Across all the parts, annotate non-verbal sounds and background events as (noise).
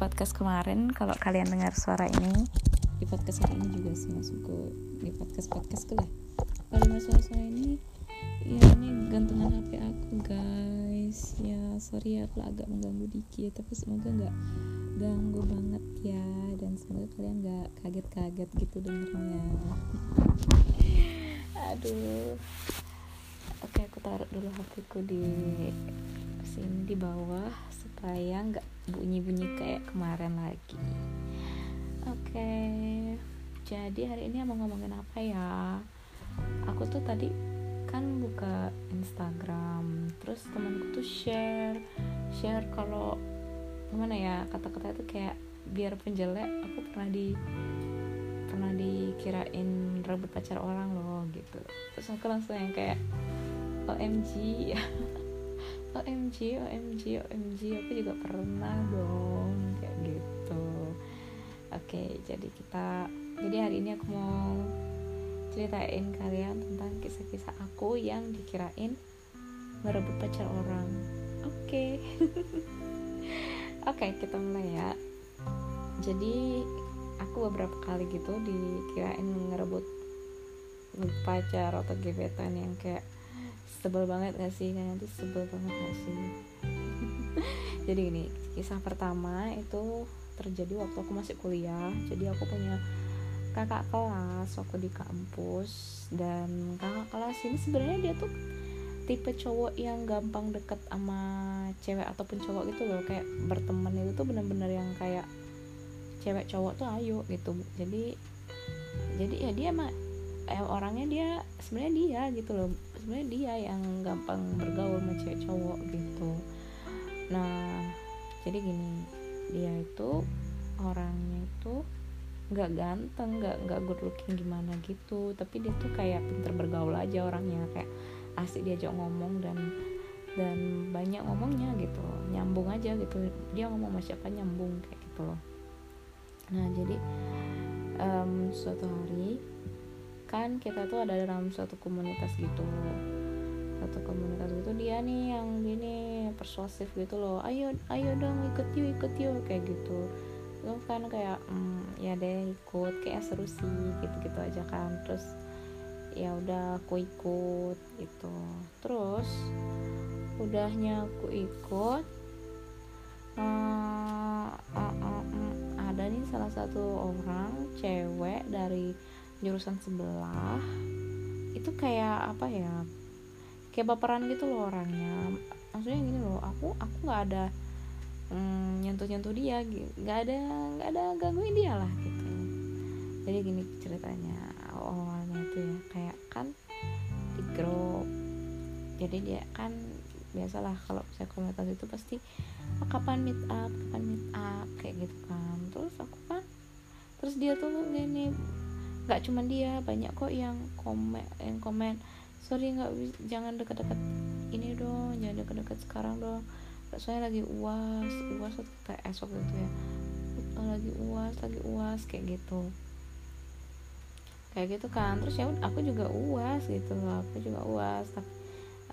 podcast kemarin kalau kalian dengar suara ini. Di podcast hari ini juga sih masuk ke di podcast podcast tuh lah. Kalau dengar suara-suara ini ya ini gantungan HP aku guys. Ya sorry ya kalau agak mengganggu dikit. Tapi semoga nggak ganggu banget ya. Dan semoga kalian nggak kaget-kaget gitu dengernya. Aduh. Oke aku taruh dulu HPku di sini di bawah supaya nggak bunyi-bunyi kayak kemarin lagi. Oke jadi hari ini mau ngomongin apa ya? Aku tuh tadi kan buka Instagram terus temanku tuh share share kalau gimana ya kata-kata itu kayak biar penjelek aku pernah di pernah dikirain rebut pacar orang loh gitu. Terus aku langsung yang kayak OMG (laughs) OMG OMG OMG aku juga pernah dong kayak gitu. Oke jadi kita jadi hari ini aku mau ceritain kalian tentang kisah-kisah aku yang dikirain merebut pacar orang. Oke. (laughs) Oke kita mulai ya. Jadi aku beberapa kali gitu dikirain ngerebut pacar atau gebetan yang kayak sebel banget gak sih? Kalian tuh sebel banget gak sih? (laughs) Jadi gini kisah pertama itu terjadi waktu aku masih kuliah. Jadi aku punya kakak kelas waktu di kampus. Dan kakak kelas ini sebenarnya dia tuh tipe cowok yang gampang deket sama cewek ataupun cowok gitu loh. Kayak berteman itu tuh bener-bener yang kayak cewek cowok tuh ayo gitu. Jadi jadi ya dia mah eh, orangnya dia sebenarnya dia gitu loh sebenarnya dia yang gampang bergaul sama cewek cowok gitu. Nah jadi gini dia itu orangnya itu nggak ganteng nggak nggak good looking gimana gitu. Tapi dia tuh kayak pinter bergaul aja orangnya kayak asik diajak ngomong dan dan banyak ngomongnya gitu. Nyambung aja gitu. Dia ngomong sama siapa nyambung kayak gitu loh. Nah jadi um, suatu hari kan kita tuh ada dalam suatu komunitas gitu. Satu komunitas gitu dia nih yang gini persuasif gitu loh. Ayo ayo dong ikut yuk ikut yuk kayak gitu. Lo kan kayak mm, ya deh ikut. Kayak seru sih gitu gitu aja kan. Terus ya udah aku ikut gitu. Terus udahnya aku ikut uh, uh, uh, uh, ada nih salah satu orang cewek dari jurusan sebelah itu kayak apa ya kayak baperan gitu loh orangnya. Maksudnya gini loh aku aku nggak ada mm, nyentuh nyentuh dia nggak ada nggak ada gangguin dia lah gitu. Jadi gini ceritanya awalnya itu ya kayak kan di grup. Jadi dia kan biasalah kalau saya komunitas itu pasti oh, kapan meet up kapan meet up? Kayak gitu kan. Terus aku kan terus dia tuh gini nggak cuman dia banyak kok yang komen yang komen sorry nggak jangan deket-deket ini dong jangan deket-deket sekarang dong. Soalnya lagi uas uas atau TS waktu itu ya. Oh, lagi uas lagi uas kayak gitu. Kayak gitu kan terus ya aku juga uas gitu loh aku juga uas tapi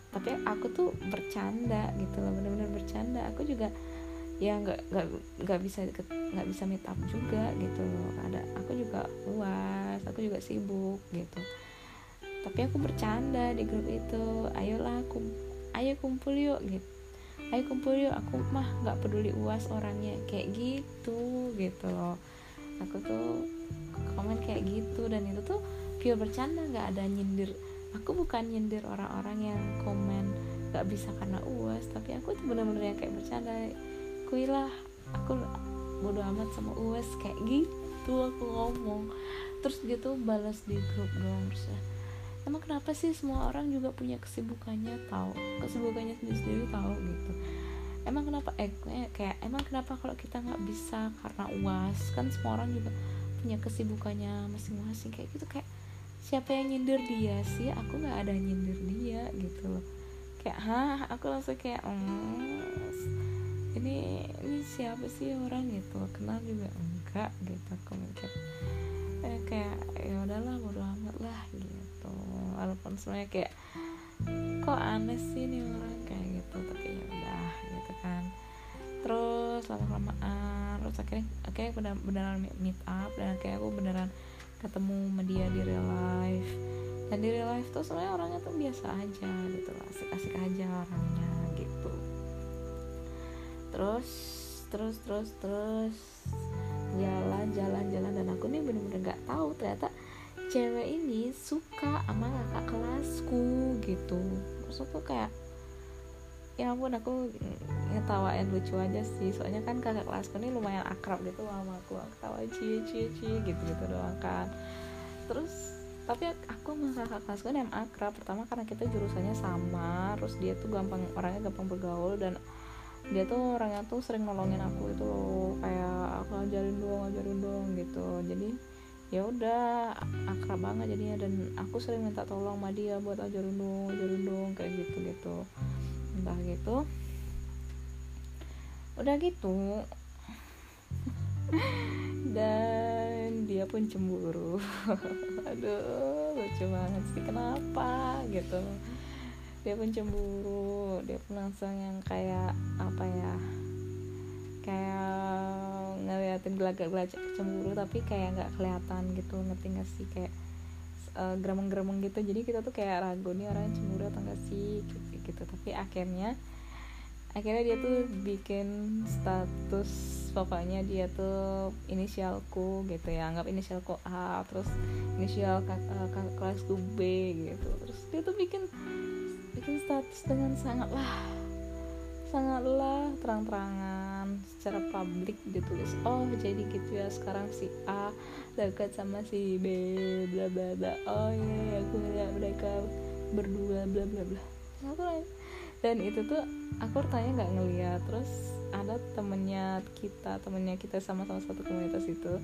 tapi aku tuh bercanda gitu loh bener-bener bercanda. Aku juga ya nggak nggak nggak bisa nggak bisa meet up juga gitu ada aku juga uas aku juga sibuk gitu. Tapi aku bercanda di grup itu. Ayolah aku ayo kumpul yuk gitu ayo kumpul yuk. Aku mah nggak peduli uas orangnya kayak gitu gitu loh. Aku tuh komen kayak gitu dan itu tuh pure bercanda nggak ada nyindir. Aku bukan nyindir orang-orang yang komen nggak bisa karena uas tapi aku tuh bener-bener yang kayak bercanda kuilah aku bodo amat sama uas kayak gitu aku ngomong. Terus dia tuh balas di grup dong terus ya, emang kenapa sih semua orang juga punya kesibukannya tahu? Kesibukannya sendiri sendiri tahu gitu. Emang kenapa eh kayak emang kenapa kalau kita nggak bisa karena uas kan semua orang juga punya kesibukannya masing-masing kayak gitu. Kayak siapa yang nyindir dia sih? Aku nggak ada nyindir dia gitu loh. Kayak hah? Aku langsung kayak mm, ini ini siapa sih orang gitu? Kenal juga enggak gitu aku mikir. Eh, kayak ya udahlah bodo amat lah gitu. Walaupun sebenarnya kayak kok aneh sih nih orang? Kayak gitu tapi ya udah gitu kan. Terus terus lama kelamaan terus akhirnya akhirnya benar beneran meet up dan akhirnya aku beneran ketemu sama dia di real life. Dan di real life tuh sebenarnya orangnya tuh biasa aja gitu asik-asik aja orangnya terus terus terus terus. Jalan jalan jalan dan aku nih bener-bener nggak -bener tahu ternyata cewek ini suka sama kakak kelasku gitu. Maksud tuh kayak ya ampun aku ngetawain lucu aja sih soalnya kan kakak kelasku ini lumayan akrab gitu sama aku. Aku cie cie cie gitu gitu doang kan. Terus tapi aku sama kakak kelasku ini yang akrab pertama karena kita jurusannya sama terus dia tuh gampang orangnya gampang bergaul dan dia tuh orangnya tuh sering nolongin aku itu loh kayak aku ajarin dong ajarin dong gitu. Jadi ya udah akrab banget jadinya dan aku sering minta tolong sama dia buat ajarin dong ajarin dong kayak gitu gitu entah gitu. Udah gitu. (laughs) Dan dia pun cemburu. (laughs) Aduh lucu banget sih kenapa? Gitu dia pun cemburu dia pun langsung yang kayak apa ya kayak ngeliatin gelagat-gelagat cemburu tapi kayak nggak kelihatan gitu ngerti gak sih? Kayak uh, geremeng-geremeng gitu. Jadi kita tuh kayak ragu nih orang cemburu atau enggak sih? Gitu, gitu tapi akhirnya akhirnya dia tuh bikin status pokoknya dia tuh inisialku gitu ya anggap inisialku A terus inisial kakak kak, kelasku B gitu. Terus dia tuh bikin bikin status dengan sangatlah sangatlah terang-terangan secara publik ditulis oh jadi gitu ya sekarang si A dekat sama si B bla bla bla. Oh iya aku ngeliat mereka berdua bla bla bla. Dan itu tuh aku tanya nggak ngeliat. Terus ada temennya kita temennya kita sama-sama satu komunitas itu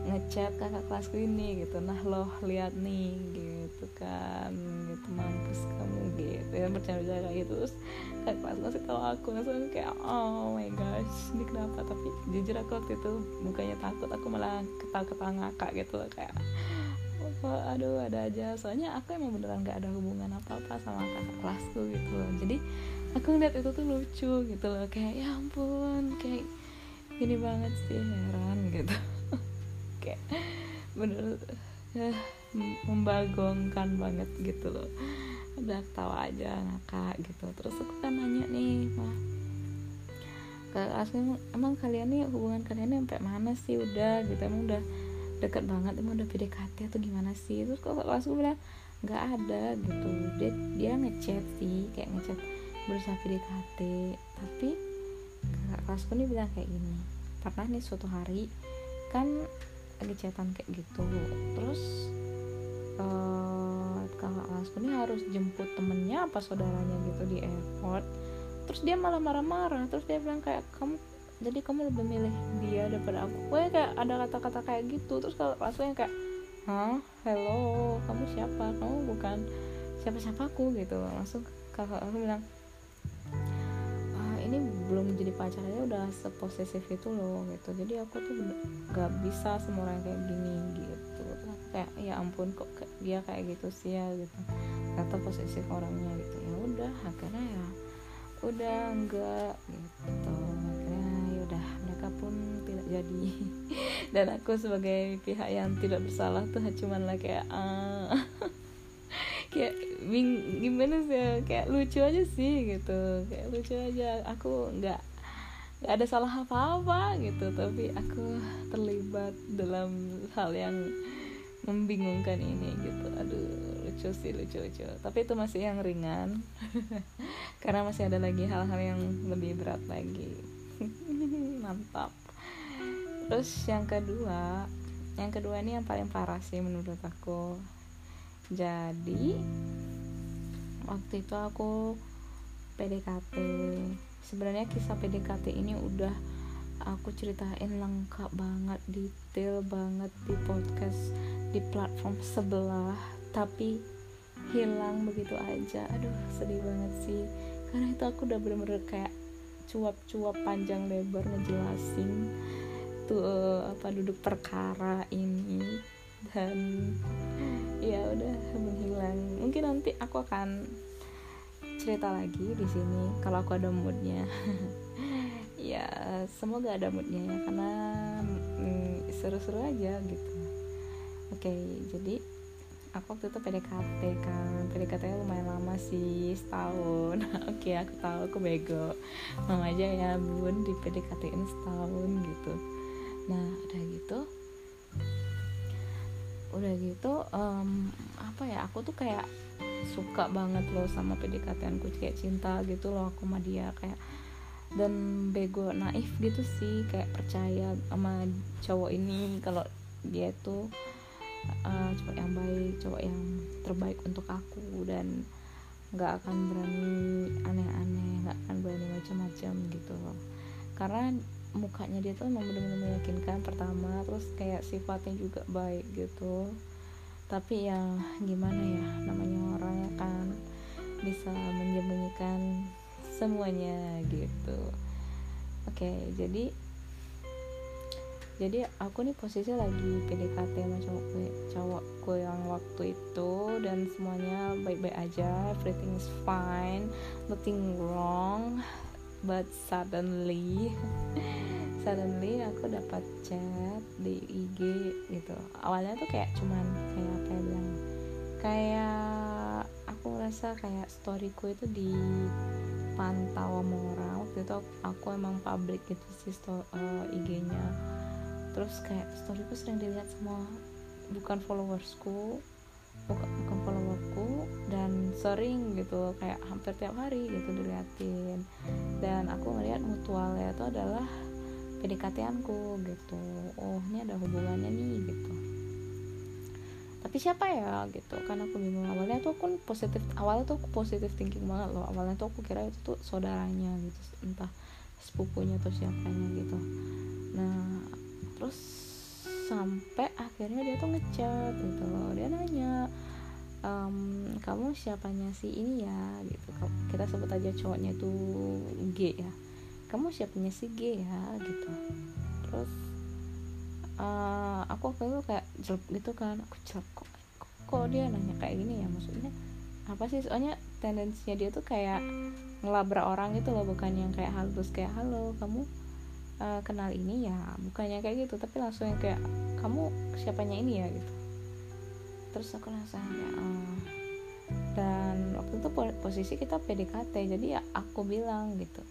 ngechat kakak kelasku ini gitu. Nah loh lihat nih gitu kan gitu mampus kamu gitu. Ya bercanda kayak gitu. Terus kakak kelas masih tahu aku. Langsung kayak oh my gosh ini kenapa? Tapi jujur aku waktu itu bukannya takut aku malah ketawa-ketawa ngakak gitu kayak oh, aduh ada aja. Soalnya aku emang beneran gak ada hubungan apa-apa sama kakak kelasku gitu loh. Jadi aku ngeliat itu tuh lucu gitu loh. Kayak ya ampun kayak gini banget sih heran gitu kayak bener ya, membagongkan banget gitu loh. Udah tawa aja ngakak gitu. Terus aku kan nanya nih mah asli emang kalian nih hubungan kalian sampai mana sih? Udah gitu emang udah deket banget emang udah PDKT atau gimana sih? Terus kok kelasku bilang nggak ada gitu. Dia dia ngechat sih kayak ngechat berusaha PDKT tapi kakak kelasku nih bilang kayak gini pernah nih suatu hari kan lagi chatan kayak gitu. Terus uh, kakak kelasku ini harus jemput temennya apa saudaranya gitu di airport. Terus dia malah marah-marah. Terus dia bilang kayak kamu jadi kamu lebih milih dia daripada aku. Gue kayak ada kata-kata kayak gitu. Terus kalau kelasku yang kayak hah? Hello? Kamu siapa? Kamu bukan siapa-siapa aku? Gitu. Langsung kakak aku bilang ini belum jadi pacarnya udah seposesif itu loh gitu. Jadi aku tuh gak bisa semua orang kayak gini gitu. Kayak ya ampun kok dia kayak gitu sih ya gitu. Kata posesif orangnya gitu. Ya udah akhirnya ya udah enggak gitu. Akhirnya ya udah mereka pun tidak jadi. (laughs) Dan aku sebagai pihak yang tidak bersalah tuh cuman lah kayak uh, (laughs) kayak bing gimana sih ya? kayak lucu aja sih gitu. Kayak lucu aja aku nggak nggak ada salah apa-apa gitu. Tapi aku terlibat dalam hal yang membingungkan ini gitu. Aduh lucu sih lucu lucu. Tapi itu masih yang ringan. (laughs) Karena masih ada lagi hal-hal yang lebih berat lagi. (laughs) Mantap. Terus yang kedua yang kedua ini yang paling parah sih menurut aku jadi waktu itu aku PDKT sebenarnya kisah PDKT ini udah aku ceritain lengkap banget detail banget di podcast di platform sebelah tapi hilang begitu aja. Aduh sedih banget sih. Karena itu aku udah bener-bener kayak cuap-cuap panjang lebar ngejelasin tuh apa duduk perkara ini. Dan ya udah menghilang. Mungkin nanti aku akan cerita lagi di sini kalau aku ada moodnya. (laughs) Ya semoga ada moodnya ya karena mm, seru-seru aja gitu. Oke jadi aku waktu itu PDKT kan. PDKT lumayan lama sih setahun. (laughs) Oke aku tahu aku bego. Mama aja ya bun di PDKT ini setahun gitu. Nah udah gitu udah gitu um, apa ya aku tuh kayak suka banget loh sama PDKT aku kayak cinta gitu loh aku sama dia kayak dan bego naif gitu sih kayak percaya sama cowok ini kalau dia tuh uh, cowok yang baik cowok yang terbaik untuk aku dan nggak akan berani aneh-aneh nggak akan berani macam-macam gitu loh. Karena mukanya dia tuh emang benar-benar meyakinkan pertama terus kayak sifatnya juga baik gitu. Tapi ya gimana ya namanya orang ya kan bisa menyembunyikan semuanya gitu. Oke jadi jadi aku nih posisi lagi PDKT sama cowokku cowokku yang waktu itu dan semuanya baik-baik aja everything is fine nothing wrong but suddenly suddenly aku dapat chat di IG gitu. Awalnya tuh kayak cuman kayak apa ya bilang kayak aku ngerasa kayak storyku itu di pantau sama orang. Waktu itu aku emang public gitu sih uh, eh, IG-nya terus kayak storyku sering dilihat semua bukan followersku bukan, bukan followerku dan sering gitu kayak hampir tiap hari gitu diliatin. Dan aku ngeliat mutualnya itu adalah PDKT-anku gitu. Oh ini ada hubungannya nih gitu. Tapi siapa ya gitu. Kan aku bingung. Awalnya tuh aku positif awalnya tuh aku positif thinking banget loh. Awalnya tuh aku kira itu tuh saudaranya gitu entah sepupunya atau siapanya gitu. Nah terus sampai akhirnya dia tuh ngechat gitu loh. Dia nanya um, kamu siapanya si ini ya? Gitu. Kita sebut aja cowoknya tuh G ya. Kamu siapanya si G ya? Gitu. Terus uh, aku waktu itu kayak jelek gitu kan. Aku jelek kok, kok kok dia nanya kayak gini ya? Maksudnya apa sih? Soalnya tendensinya dia tuh kayak ngelabrak orang gitu loh bukan yang kayak halus kayak halo kamu uh, kenal ini ya? Bukannya kayak gitu tapi langsung yang kayak kamu siapanya ini ya? Gitu terus aku langsung kayak uh, dan waktu itu posisi kita PDKT jadi ya aku bilang gitu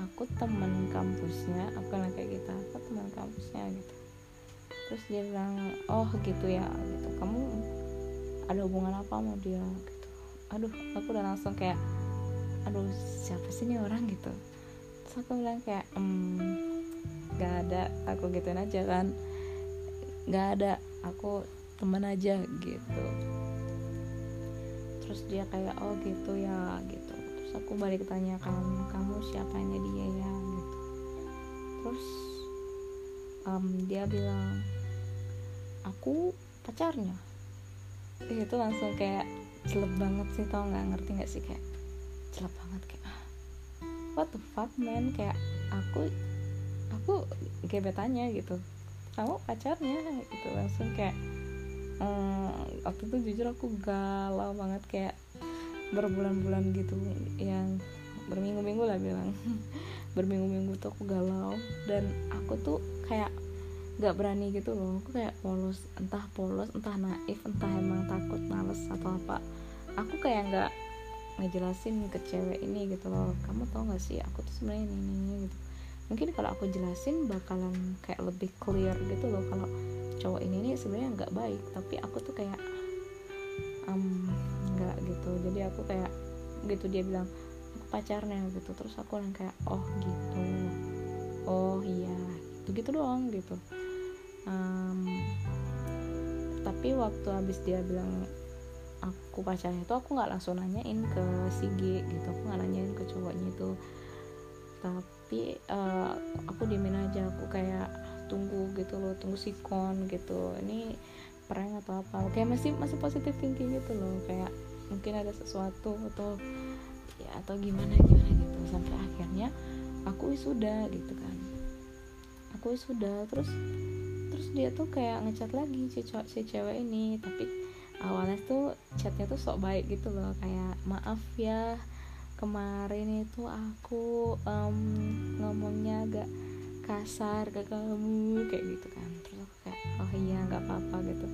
aku teman kampusnya aku bilang kayak gitu aku teman kampusnya gitu. Terus dia bilang oh gitu ya gitu. Kamu ada hubungan apa sama dia? gitu. Aduh aku udah langsung kayak aduh siapa sih ini orang? gitu. Terus aku bilang kayak emm gak ada aku gituin aja kan. Gak ada aku temen aja gitu. Terus dia kayak oh gitu ya gitu. Terus aku balik tanya kamu kamu siapanya dia ya? Gitu. Terus um, dia bilang aku pacarnya. Itu langsung kayak celep banget sih tau nggak? Ngerti nggak sih? Kayak celep banget kayak ah, what the fuck man? Kayak aku aku gebetannya gitu. Kamu pacarnya? Gitu langsung kayak hmm, waktu itu jujur aku galau banget kayak berbulan-bulan gitu yang berminggu-minggu lah bilang. (laughs) Berminggu-minggu tuh aku galau dan aku tuh kayak gak berani gitu loh. Aku kayak polos entah polos entah naif entah emang takut males atau apa. Aku kayak nggak ngejelasin ke cewek ini gitu loh. Kamu tau gak sih aku tuh sebenarnya ini, ini gitu. Mungkin kalau aku jelasin bakalan kayak lebih clear gitu loh kalau cowok ini nih sebenarnya nggak baik tapi aku tuh kayak nggak um, gitu. Jadi aku kayak gitu dia bilang aku pacarnya gitu. Terus aku yang kayak oh gitu. Oh iya. Gitu gitu doang gitu. Um, tapi waktu habis dia bilang aku pacarnya itu aku nggak langsung nanyain ke si G gitu. Aku nggak nanyain ke cowoknya itu. Tapi uh, aku diemin aja. Aku kayak tunggu gitu loh tunggu sikon gitu. Ini prank atau apa. Kayak masih masih positif thinking gitu loh. Kayak mungkin ada sesuatu atau ya atau gimana gimana gitu. Sampai akhirnya aku sudah gitu kan. Aku sudah terus terus dia tuh kayak ngecat lagi si, cowok, si cewek ini. Tapi awalnya tuh chatnya tuh sok baik gitu loh. Kayak maaf ya kemarin itu aku um, ngomongnya agak kasar ke kamu kayak gitu kan. Terus aku kayak oh iya nggak apa-apa gitu.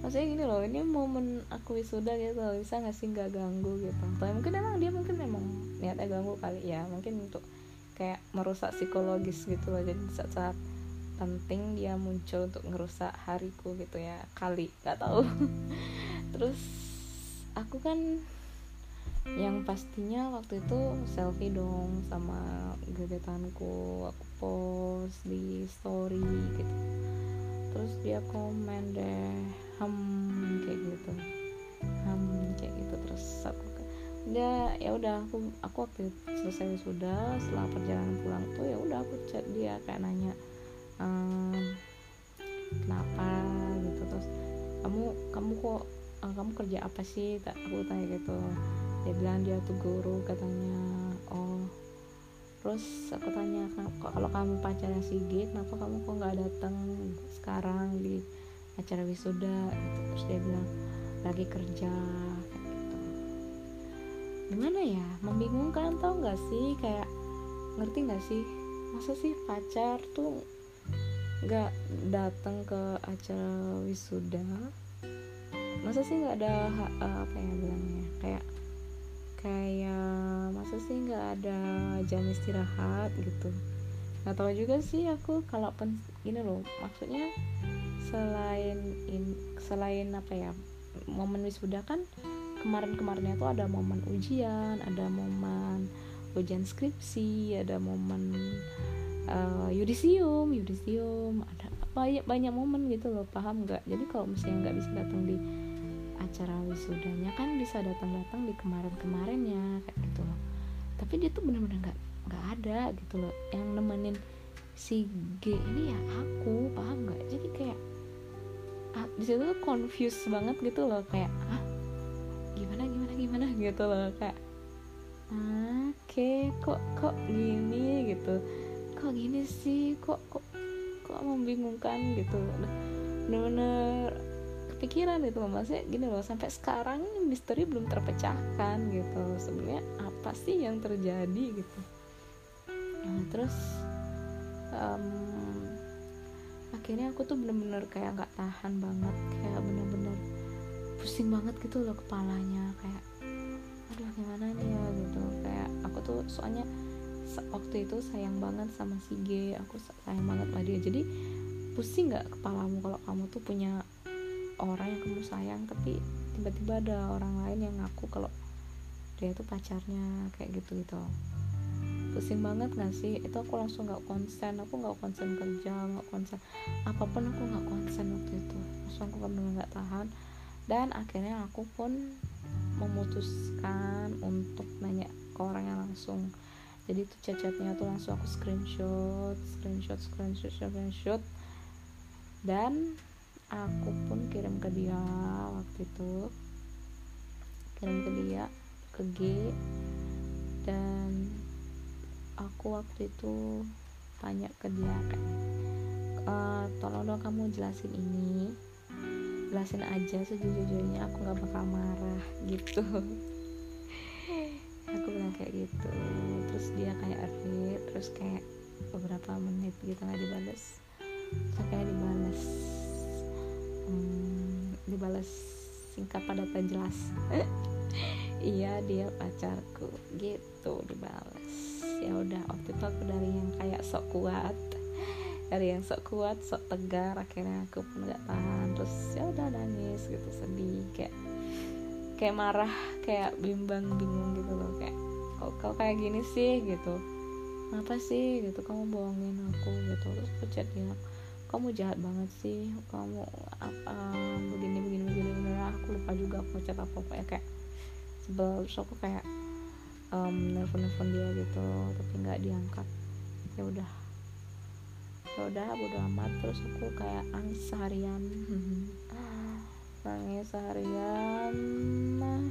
Maksudnya gini loh ini momen aku wisuda gitu bisa nggak sih nggak ganggu gitu? Atau mungkin emang dia mungkin emang niatnya ganggu kali ya. Mungkin untuk kayak merusak psikologis gitu loh. Jadi saat-saat penting dia muncul untuk ngerusak hariku gitu ya kali nggak tahu. Terus aku kan yang pastinya waktu itu selfie dong sama gebetanku aku post di story gitu. Terus dia komen deh ham kayak gitu. Ham kayak gitu. Terus aku dia ya udah aku aku waktu selesai sudah setelah perjalanan pulang tuh ya udah aku chat dia kayak nanya ehm, kenapa? gitu. Terus kamu kamu kok uh, kamu kerja apa sih? Tak aku tanya gitu dia bilang dia tuh guru katanya oh terus aku tanya kalau kamu pacarnya Sigit kenapa kamu kok nggak datang sekarang di acara wisuda? Gitu. Terus dia bilang lagi kerja gitu. Gimana ya? Membingungkan tau nggak sih? Kayak ngerti nggak sih? Masa sih pacar tuh nggak datang ke acara wisuda? Masa sih nggak ada apa ya bilangnya? Kayak kayak masa sih nggak ada jam istirahat gitu. Nggak tahu juga sih aku kalau pen gini loh maksudnya selain in, selain apa ya momen wisuda kan kemarin-kemarinnya tuh ada momen ujian ada momen ujian skripsi ada momen uh, yudisium yudisium ada banyak banyak momen gitu loh paham nggak? Jadi kalau misalnya nggak bisa datang di acara wisudanya kan bisa datang-datang di kemarin-kemarinnya kayak gitu loh. Tapi dia tuh bener-bener nggak -bener nggak ada gitu loh. Yang nemenin si G ini ya aku paham nggak? Jadi kayak ah, di situ tuh confused banget gitu loh. Kayak ah gimana gimana gimana? (laughs) gitu loh. Kayak oke okay, kok kok gini? gitu. Kok gini sih? Kok kok kok membingungkan? gitu bener-bener kepikiran loh. Maksudnya gini loh sampai sekarang misteri belum terpecahkan gitu. Sebenarnya apa sih yang terjadi gitu? Nah, terus um, akhirnya aku tuh bener-bener kayak nggak tahan banget kayak bener-bener pusing banget gitu loh kepalanya. Kayak aduh gimana nih ya? gitu. Kayak aku tuh soalnya waktu itu sayang banget sama si G. Aku sayang banget sama dia. Jadi pusing nggak kepalamu kalau kamu tuh punya orang yang kamu sayang tapi tiba-tiba ada orang lain yang ngaku kalau dia itu pacarnya kayak gitu gitu pusing banget gak sih? Itu aku langsung nggak konsen. Aku nggak konsen kerja nggak konsen apa pun aku nggak konsen waktu itu. Langsung aku benar nggak tahan. Dan akhirnya aku pun memutuskan untuk nanya ke orang yang langsung. Jadi itu chatnya tuh langsung aku screenshot screenshot screenshot screenshot. Dan aku pun kirim ke dia waktu itu. Kirim ke dia ke G. Dan aku waktu itu tanya ke dia kan e, tolong dong kamu jelasin ini. Jelasin aja sejujurnya aku nggak bakal marah gitu. (laughs) Aku bilang kayak gitu. Terus dia kayak read terus kayak beberapa menit gitu nggak dibales. Terus kayak dibales hmm, dibalas singkat padat dan jelas. (laughs) Iya dia pacarku. Gitu dibalas. Ya udah waktu itu aku dari yang kayak sok kuat. Dari yang sok kuat sok tegar akhirnya aku pun gak tahan. Terus ya udah nangis gitu sedih. Kayak kayak marah kayak bimbang bingung gitu loh. Kayak kok kau kayak gini sih? Gitu. Apa sih? Gitu kamu bohongin aku gitu. Terus aku chat dia kamu jahat banget sih. Kamu apa begini begini begini begini aku lupa juga aku chat apa apa ya kayak sebel. Terus aku kayak um, nelfon nelfon dia gitu tapi nggak diangkat. Ya udah. Ya udah bodo amat. Terus aku kayak nangis seharian. (laughs) Nangis seharian. Nah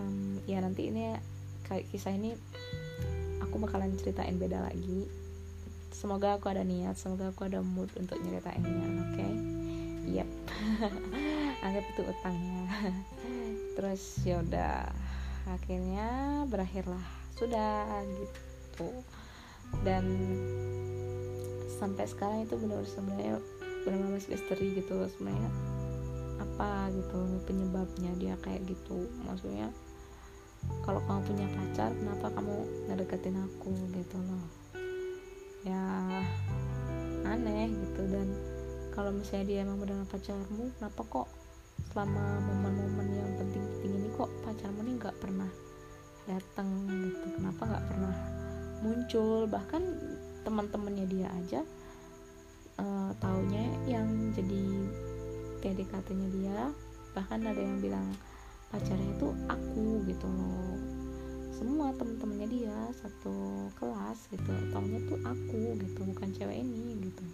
um, ya nanti ini kayak kisah ini aku bakalan ceritain beda lagi semoga aku ada niat semoga aku ada mood untuk nyeritainnya oke? Okay? yep (laughs) anggap itu utangnya. (laughs) Terus yaudah akhirnya berakhirlah. Sudah gitu. Dan sampai sekarang itu benar sebenarnya benar-benar misteri gitu sebenarnya apa gitu penyebabnya dia kayak gitu. Maksudnya kalau kamu punya pacar kenapa kamu ngedeketin aku gitu loh ya aneh gitu. Dan kalau misalnya dia emang benar pacarmu kenapa kok selama momen-momen yang penting-penting ini kok pacarmu ini nggak pernah datang gitu? Kenapa nggak pernah muncul? Bahkan teman-temannya dia aja uh, taunya yang jadi PDKT-nya dia. Bahkan ada yang bilang pacarnya itu aku gitu loh semua temen-temennya dia satu kelas gitu. Taunya tuh aku gitu bukan cewek ini gitu.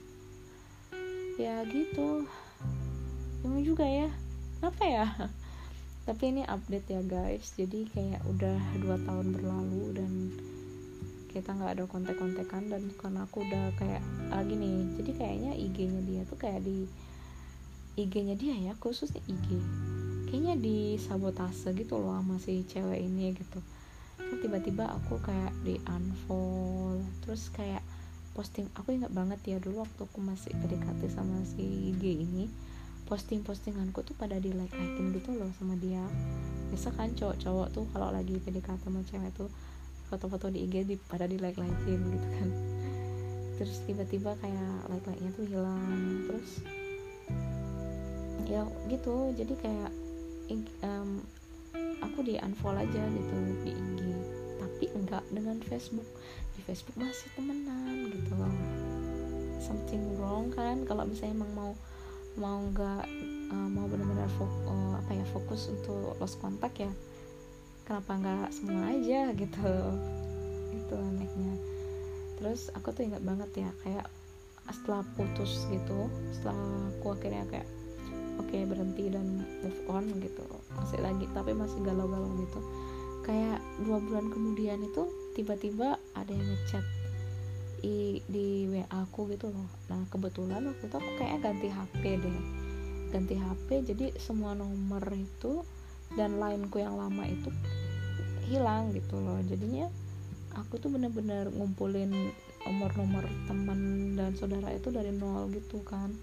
Ya gitu. Emang juga ya. Apa ya? (laughs) Tapi ini update ya guys. Jadi kayak udah dua tahun berlalu dan kita nggak ada kontek-kontekan dan karena aku udah kayak lagi ah, nih jadi kayaknya IG-nya dia tuh kayak di IG-nya dia ya khususnya IG kayaknya di sabotase gitu loh sama si cewek ini gitu tiba-tiba aku kayak di unfollow terus kayak posting aku ingat banget ya dulu waktu aku masih PDKT sama si IG ini posting-postinganku tuh pada di like likein gitu loh sama dia. Biasa kan cowok-cowok tuh kalau lagi PDKT sama cewek tuh foto-foto di IG di, pada di like likein gitu kan. Terus tiba-tiba kayak like like nya tuh hilang terus ya gitu. Jadi kayak um, aku di unfollow aja gitu di IG enggak dengan Facebook. Di Facebook masih temenan gitu loh. Something wrong kan? Kalau misalnya emang mau mau nggak uh, mau benar-benar uh, apa ya fokus untuk lost kontak ya kenapa nggak semua aja gitu? Itu anehnya. Terus aku tuh ingat banget ya kayak setelah putus gitu setelah aku akhirnya kayak oke okay, berhenti dan move on gitu. Masih lagi tapi masih galau-galau gitu kayak dua bulan kemudian itu tiba-tiba ada yang ngechat i, di WA aku gitu loh. Nah kebetulan waktu itu aku kayak ganti HP deh. Ganti HP jadi semua nomor itu dan lainku yang lama itu hilang gitu loh. Jadinya aku tuh bener-bener ngumpulin nomor-nomor teman dan saudara itu dari nol gitu kan.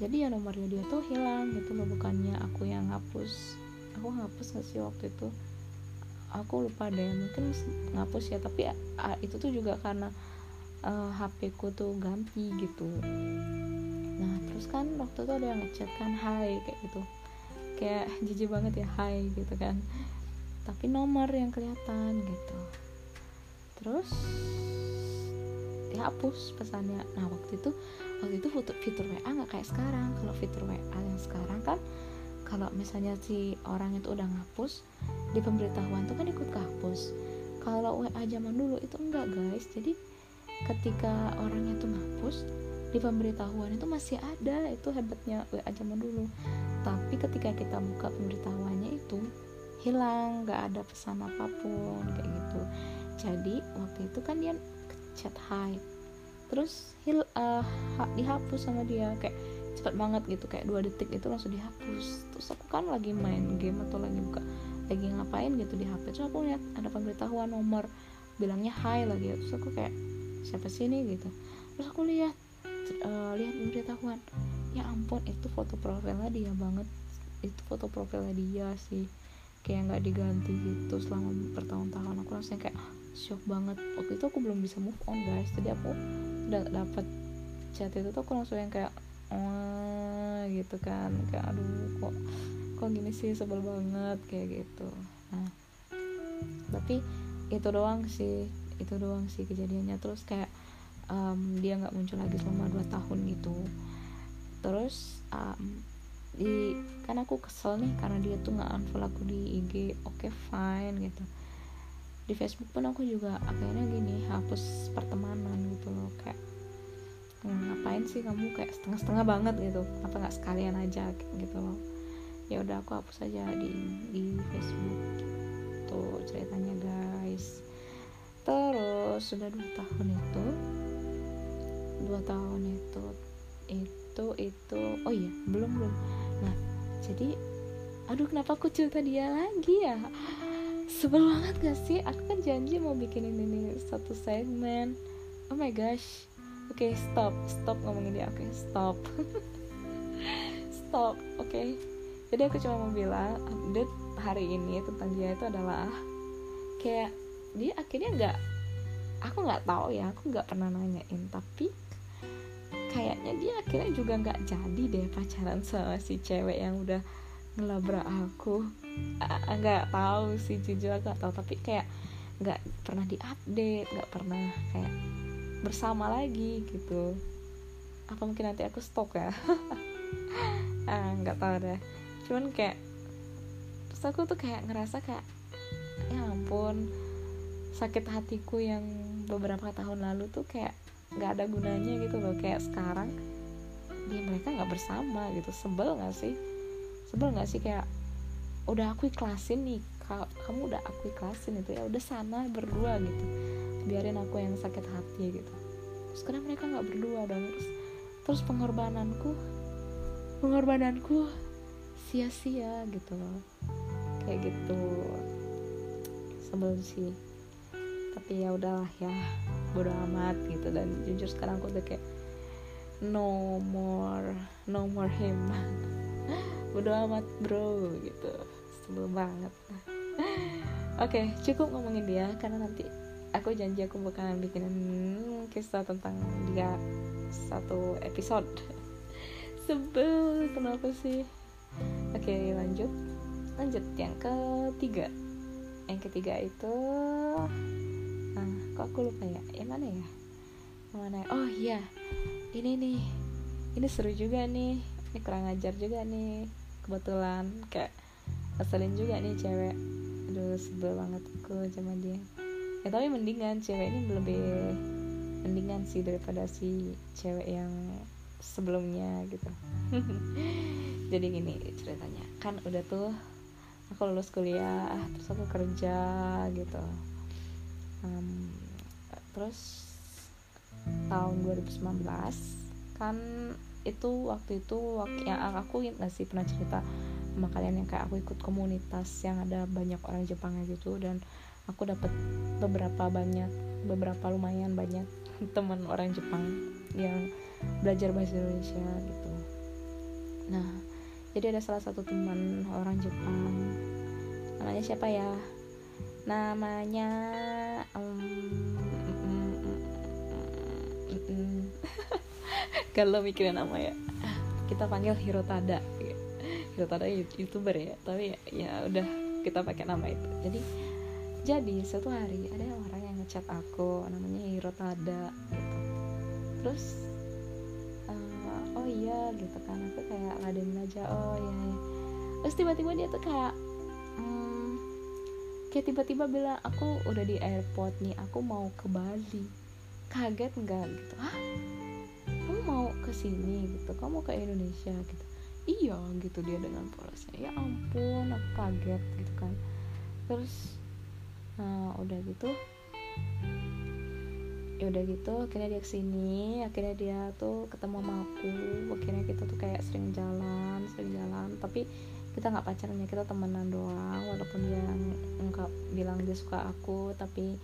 Jadi ya nomornya dia tuh hilang gitu loh bukannya aku yang hapus. Aku hapus gak sih waktu itu aku lupa deh mungkin ngapus ya tapi itu tuh juga karena uh, eh, HP ku tuh ganti gitu. Nah terus kan waktu itu ada yang ngechat kan hai kayak gitu. Kayak (laughs) jijik banget ya hai gitu kan. Tapi nomor yang kelihatan gitu. Terus dihapus pesannya. Nah waktu itu waktu itu fitur, fitur WA nggak kayak sekarang. Kalau fitur WA yang sekarang kan kalau misalnya si orang itu udah ngapus di pemberitahuan tuh kan ikut kehapus kalau WA zaman dulu itu enggak guys. Jadi ketika orangnya tuh ngapus di pemberitahuan itu masih ada. Itu hebatnya WA zaman dulu. Tapi ketika kita buka pemberitahuannya itu hilang. Nggak ada pesan apa pun kayak gitu. Jadi waktu itu kan dia chat hi terus hil uh, dihapus sama dia. Kayak cepat banget gitu kayak dua detik itu langsung dihapus. Terus aku kan lagi main game atau lagi buka lagi ngapain gitu di HP terus aku lihat ada pemberitahuan nomor bilangnya hi lagi. Terus aku kayak siapa sih ini? gitu. Terus aku lihat uh, lihat pemberitahuan. Ya ampun itu foto profilnya dia banget. Itu foto profilnya dia sih. Kayak nggak diganti gitu selama bertahun-tahun. Aku langsung kayak shock banget. Waktu itu aku belum bisa move on guys. Jadi aku udah dapet chat itu tuh aku langsung yang kayak oh gitu kan. Kayak aduh kok kok gini sih? Sebel banget kayak gitu. Nah tapi itu doang sih. Itu doang sih kejadiannya. Terus kayak um, dia nggak muncul lagi selama 2 tahun gitu. Terus um, di kan aku kesel nih karena dia tuh nggak unfollow aku di IG oke okay, fine gitu. Di Facebook pun aku juga akhirnya gini hapus pertemanan gitu loh. Kayak ngapain sih kamu? Kayak setengah-setengah banget gitu. Apa nggak sekalian aja? Gitu loh. Ya udah aku hapus aja di di Facebook tuh ceritanya guys. Terus sudah dua tahun itu dua tahun itu itu itu oh iya belum belum. Nah jadi aduh kenapa aku cerita dia lagi ya? Sebel banget gak sih? Aku kan janji mau bikin ini satu segmen. Oh my gosh oke okay, stop. Stop ngomongin dia. Oke okay, stop. (laughs) Stop oke. Okay. jadi aku cuma mau bilang update hari ini tentang dia itu adalah kayak dia akhirnya nggak aku nggak tahu ya aku nggak pernah nanyain. Tapi kayaknya dia akhirnya juga nggak jadi deh pacaran sama si cewek yang udah ngelabrak aku. Nggak tahu sih jujur nggak tahu. Tapi kayak nggak pernah diupdate nggak pernah kayak bersama lagi gitu. Apa mungkin nanti aku stok ya? (laughs) Ah nggak tahu deh. Cuman kayak terus aku tuh kayak ngerasa kayak ya ampun sakit hatiku yang beberapa tahun lalu tuh kayak nggak ada gunanya gitu loh. Kayak sekarang dia mereka nggak bersama gitu. Sebel nggak sih? Sebel nggak sih kayak udah aku ikhlasin nih kamu udah aku ikhlasin itu ya udah sana berdua gitu. Biarin aku yang sakit hati gitu. Terus karena mereka nggak berdua dong terus terus pengorbananku pengorbananku sia-sia gitu loh. Kayak gitu. Sebel sih. Tapi ya udahlah ya bodo amat gitu. Dan jujur sekarang aku udah kayak no more no more him (laughs) bodo amat bro gitu. Sebel banget oke okay, cukup ngomongin dia karena nanti aku janji aku bakalan bikin kisah tentang dia satu episode. (laughs) Sebel kenapa sih? Oke okay, lanjut. Lanjut yang ketiga. Yang ketiga itu nah kok aku lupa ya? Yang mana ya? Yang mana ya? oh iya. Ini nih. Ini seru juga nih. Ini kurang ajar juga nih. Kebetulan kayak ngeselin juga nih cewek aduh sebel banget aku sama dia. Ya tapi mendingan cewek ini lebih mendingan sih daripada si cewek yang sebelumnya gitu. (laughs) Jadi gini ceritanya. Kan udah tuh aku lulus kuliah terus aku kerja gitu. Um, terus tahun 2019 kan itu waktu itu waktu yang aku nggak sih pernah cerita sama kalian yang kayak aku ikut komunitas yang ada banyak orang Jepangnya gitu dan aku dapat beberapa banyak beberapa lumayan banyak (laughs) teman orang Jepang yang belajar bahasa Indonesia gitu. Nah jadi ada salah satu teman orang Jepang. Namanya siapa ya? Namanya um, kalau (laughs) mikirin nama ya. Kita panggil Hirotada Hirotada youtuber ya. Tapi ya, udah kita pakai nama itu. Jadi jadi suatu hari ada orang yang ngechat aku namanya Hirotada gitu. Terus uh, oh iya gitu kan. Aku kayak ladenin aja oh iya, iya. terus tiba-tiba dia tuh kayak hmm, kayak tiba-tiba bilang aku udah di airport nih aku mau ke Bali. Kaget nggak? Gitu ah kamu mau ke sini? Gitu kamu ke Indonesia? Gitu iya gitu dia dengan polosnya. Ya ampun aku kaget gitu kan. Terus nah udah gitu ya udah gitu akhirnya dia ke sini akhirnya dia tuh ketemu sama aku akhirnya kita tuh kayak sering jalan sering jalan tapi kita nggak pacaran ya kita temenan doang walaupun dia nggak bilang dia suka aku tapi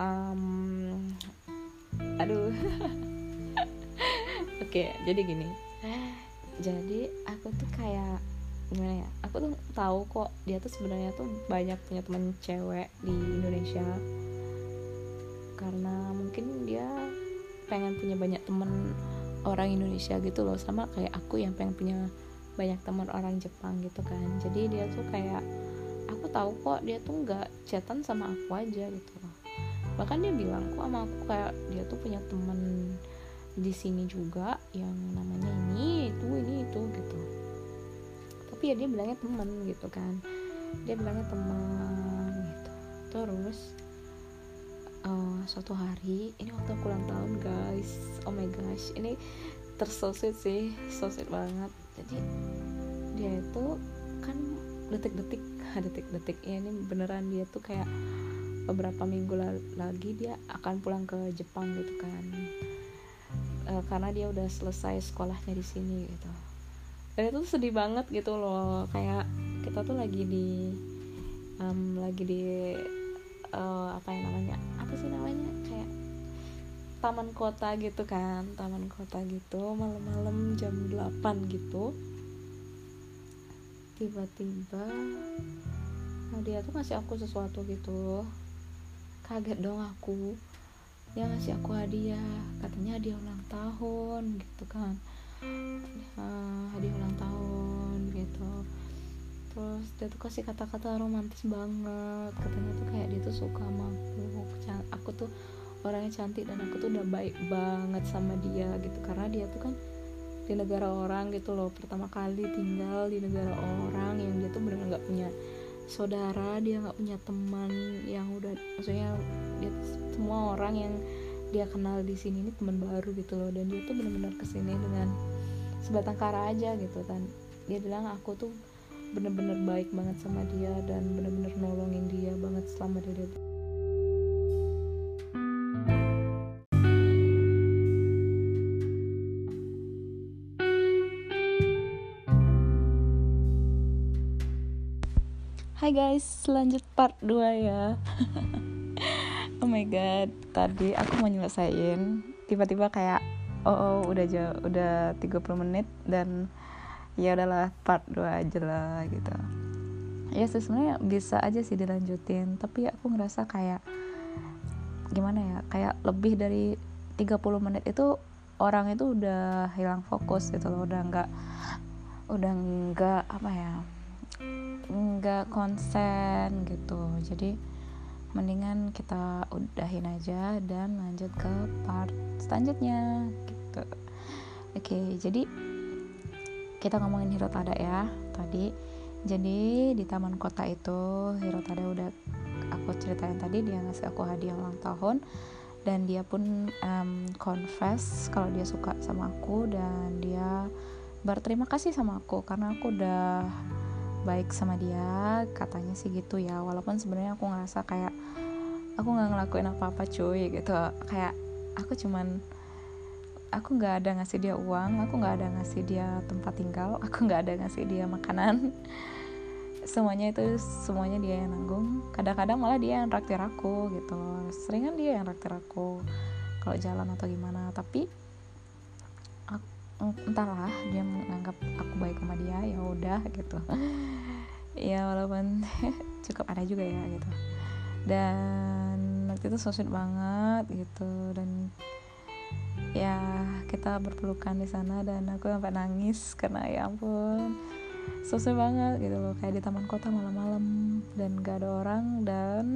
um, aduh. (laughs) Oke okay, jadi gini jadi aku tuh kayak gimana ya aku tuh tahu kok dia tuh sebenarnya tuh banyak punya teman cewek di Indonesia. Karena mungkin dia pengen punya banyak temen orang Indonesia gitu loh sama kayak aku yang pengen punya banyak teman orang Jepang gitu kan. Jadi dia tuh kayak aku tahu kok dia tuh nggak chatan sama aku aja gitu loh. Bahkan dia bilang kok sama aku kayak dia tuh punya temen di sini juga yang tapi ya dia bilangnya temen gitu kan. Dia bilangnya teman gitu. Terus uh, suatu hari ini waktu aku ulang tahun guys. Oh my gosh ini tersosit sih sosit banget. Jadi dia itu kan detik-detik (laughs) detik-detik ya ini beneran dia tuh kayak beberapa minggu lagi dia akan pulang ke Jepang gitu kan. E, karena dia udah selesai sekolahnya di sini gitu dan itu sedih banget gitu loh. Kayak kita tuh lagi di um, lagi di uh, apa yang namanya? Apa sih namanya? Kayak taman kota gitu kan taman kota gitu. Malam-malam jam 8 gitu. Tiba-tiba nah dia tuh ngasih aku sesuatu gitu. Kaget dong aku. Dia ngasih aku hadiah. Katanya hadiah ulang tahun gitu kan uh, hadiah ulang tahun gitu. Terus dia tuh kasih kata-kata romantis banget. Katanya tuh kayak dia tuh suka sama aku aku tuh orangnya cantik dan aku tuh udah baik banget sama dia gitu. Karena dia tuh kan di negara orang gitu loh. Pertama kali tinggal di negara orang yang dia tuh benar nggak punya saudara dia nggak punya teman yang udah maksudnya dia semua orang yang dia kenal di sini ini teman baru gitu loh. Dan dia tuh benar-benar ke sini dengan sebatang kara aja gitu kan. Dia bilang aku tuh bener-bener baik banget sama dia dan bener-bener nolongin dia banget selama dia ada Hai guys, lanjut part 2 ya (laughs) Oh my god, tadi aku mau nyelesain Tiba-tiba kayak, oh, oh udah jauh, udah 30 menit Dan ya udahlah part 2 aja lah gitu. Ya sebenarnya bisa aja sih dilanjutin tapi aku ngerasa kayak gimana ya kayak lebih dari 30 menit itu orang itu udah hilang fokus gitu loh udah nggak udah nggak apa ya nggak konsen gitu. Jadi mendingan kita udahin aja dan lanjut ke part selanjutnya gitu. Oke jadi kita ngomongin Hirotada ya tadi. Jadi di taman kota itu Hirotada udah aku ceritain tadi dia ngasih aku hadiah ulang tahun. Dan dia pun um, confess kalau dia suka sama aku dan dia berterima kasih sama aku karena aku udah baik sama dia katanya sih gitu ya. Walaupun sebenarnya aku ngerasa kayak aku nggak ngelakuin apa-apa cuy gitu. Kayak aku cuman aku nggak ada ngasih dia uang aku nggak ada ngasih dia tempat tinggal (laughs) aku nggak ada ngasih dia makanan. Semuanya itu semuanya dia yang nanggung. Kadang-kadang malah dia yang raktir aku gitu. Seringan dia yang raktir aku kalau jalan atau gimana. Tapi entahlah dia menganggap aku baik sama dia ya udah gitu. (laughs) Ya walaupun (laughs) cukup ada juga ya gitu. Dan waktu itu so banget gitu. Dan ya kita berpelukan di sana dan aku sampai nangis karena ya ampun susah banget gitu loh. Kayak di taman kota malam-malam dan gak ada orang dan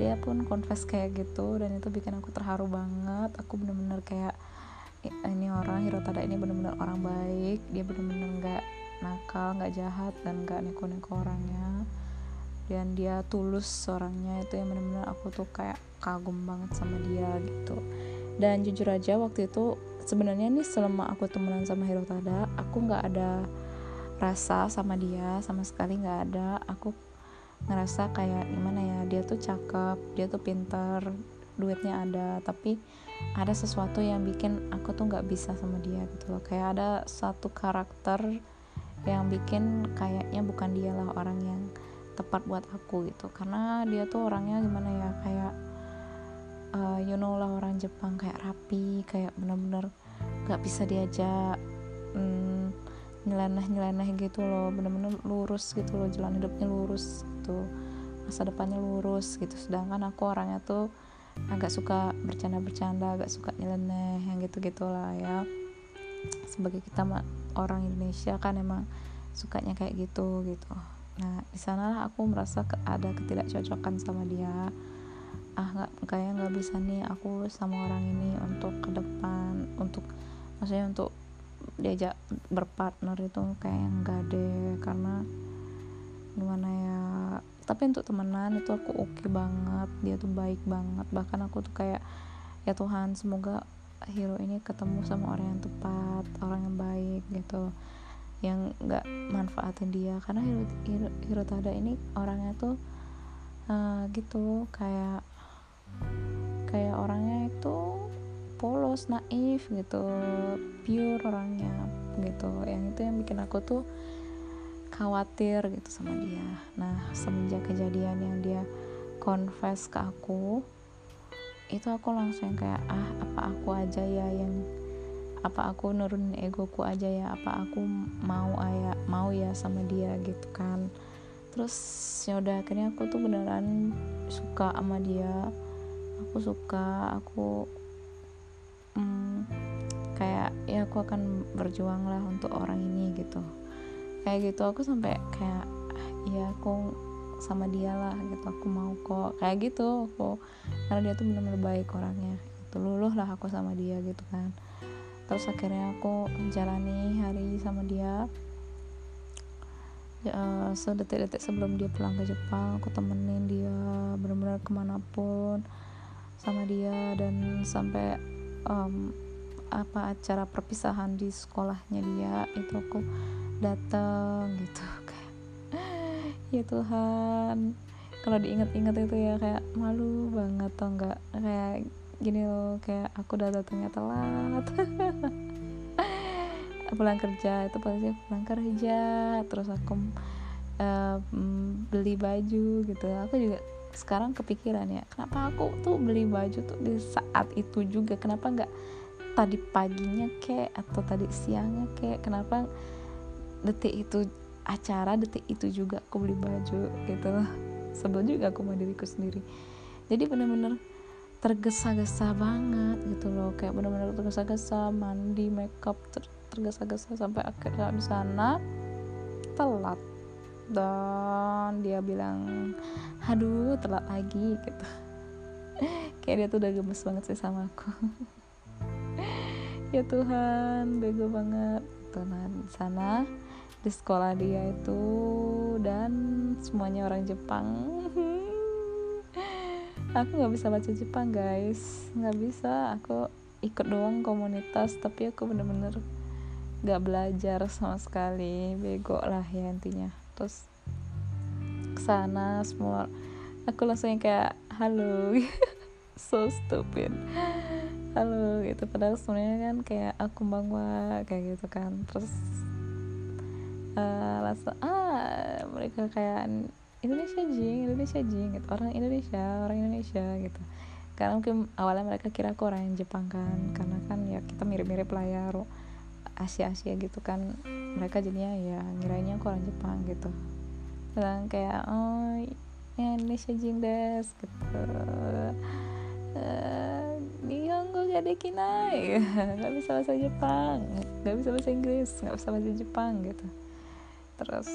dia pun confess kayak gitu dan itu bikin aku terharu banget. Aku bener-bener kayak ini orang Hirotada ini bener-bener orang baik. Dia bener-bener nggak nakal nggak jahat dan nggak neko-neko orangnya. Dan dia tulus orangnya. Itu yang bener-bener aku tuh kayak kagum banget sama dia gitu. Dan jujur aja waktu itu sebenarnya nih selama aku temenan sama Hirotada aku nggak ada rasa sama dia sama sekali nggak ada. Aku ngerasa kayak gimana ya dia tuh cakep dia tuh pinter duitnya ada tapi ada sesuatu yang bikin aku tuh nggak bisa sama dia gitu loh. Kayak ada satu karakter yang bikin kayaknya bukan dialah orang yang tepat buat aku gitu. Karena dia tuh orangnya gimana ya kayak uh, you know lah orang Jepang kayak rapi kayak bener-bener gak bisa diajak hmm, nyeleneh-nyeleneh gitu loh. Bener-bener lurus gitu loh jalan hidupnya lurus gitu masa depannya lurus gitu. Sedangkan aku orangnya tuh agak suka bercanda-bercanda agak suka nyeleneh yang gitu gitulah ya. Sebagai kita orang Indonesia kan emang sukanya kayak gitu gitu. Nah di sana aku merasa ada ketidakcocokan sama dia. Ah nggak kayak nggak bisa nih aku sama orang ini untuk ke depan untuk maksudnya untuk diajak berpartner itu kayak nggak deh. Karena gimana ya tapi untuk temenan itu aku oke okay banget dia tuh baik banget. Bahkan aku tuh kayak ya Tuhan semoga hero ini ketemu sama orang yang tepat orang yang baik gitu. Yang nggak manfaatin dia. Karena hero, hero, hero tada ini orangnya tuh uh, gitu kayak kayak orangnya itu polos naif gitu pure orangnya gitu. Yang itu yang bikin aku tuh khawatir gitu sama dia. Nah semenjak kejadian yang dia confess ke aku itu aku langsung kayak ah apa aku aja ya yang apa aku nurunin egoku aja ya? Apa aku mau ayah mau ya sama dia? Gitu kan. Terus ya udah akhirnya aku tuh beneran suka sama dia. Aku suka aku hmm, kayak ya aku akan berjuang lah untuk orang ini gitu kayak gitu aku sampai kayak ya aku sama dia lah gitu. Aku mau kok kayak gitu aku karena dia tuh benar-benar baik orangnya itu luluh lah aku sama dia gitu kan. Terus akhirnya aku menjalani hari sama dia. Uh, sedetik-detik sebelum dia pulang ke Jepang aku temenin dia benar-benar ke mana pun sama dia. Dan sampai um, apa acara perpisahan di sekolahnya dia itu aku datang gitu (laughs) kayak ya Tuhan. Kalau diingat-ingat itu ya kayak malu banget atau enggak kayak gini loh kayak aku udah datangnya telat. (laughs) Pulang kerja itu pasti pulang kerja terus aku uh, beli baju gitu. Aku juga sekarang kepikiran ya kenapa aku tuh beli baju tuh di saat itu juga? Kenapa nggak tadi paginya kek atau tadi siangnya kek kenapa detik itu acara detik itu juga aku beli baju gitu sebel juga aku mau diriku sendiri. Jadi bener-bener tergesa-gesa banget gitu loh. Kayak bener-bener tergesa-gesa mandi makeup ter tergesa-gesa sampai akhirnya di sana. Telat. Dan dia bilang aduh telat lagi gitu. (laughs) Kayak dia tuh udah gemes banget sih sama aku (laughs) (laughs) ya Tuhan bego banget. Tuh di sana di sekolah dia itu dan semuanya orang Jepang. (laughs) Aku nggak bisa baca Jepang guys. Nggak bisa. Aku ikut doang komunitas tapi aku bener-bener nggak belajar sama sekali. Bego lah ya intinya. Terus ke sana semua. Aku langsung kayak halo. (laughs) So stupid halo gitu. Padahal sebenarnya kan kayak aku bangga kayak gitu kan. Terus uh, langsung ah mereka kayak Indonesia jing Indonesia jing gitu. Orang Indonesia orang Indonesia gitu. Karena mungkin awalnya mereka kira aku orang Jepang kan. Karena kan ya kita mirip-mirip lah ya Asia Asia gitu kan. Mereka jadinya ya ngiranya aku orang Jepang gitu. Bilang kayak oh ya Indonesia jing des gitu Nihongo gak dekinai (laughs) nggak bisa bahasa Jepang. Nggak bisa bahasa Inggris nggak bisa bahasa Jepang gitu. Terus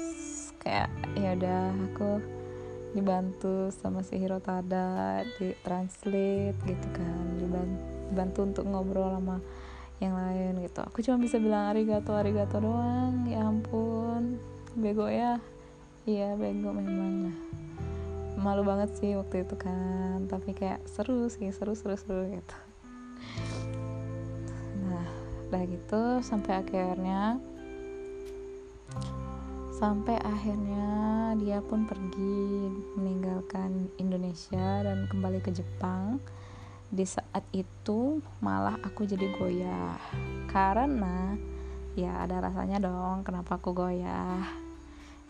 kayak ya udah aku dibantu sama si Hirotada di translate gitu kan. Dibantu, untuk ngobrol sama yang lain gitu. Aku cuma bisa bilang arigato arigato doang. Ya ampun bego ya. Iya bego memang malu banget sih waktu itu kan. Tapi kayak seru sih seru seru seru gitu. Nah udah gitu sampai akhirnya sampai akhirnya dia pun pergi meninggalkan Indonesia dan kembali ke Jepang. Di saat itu malah aku jadi goyah. Karena ya ada rasanya dong kenapa aku goyah.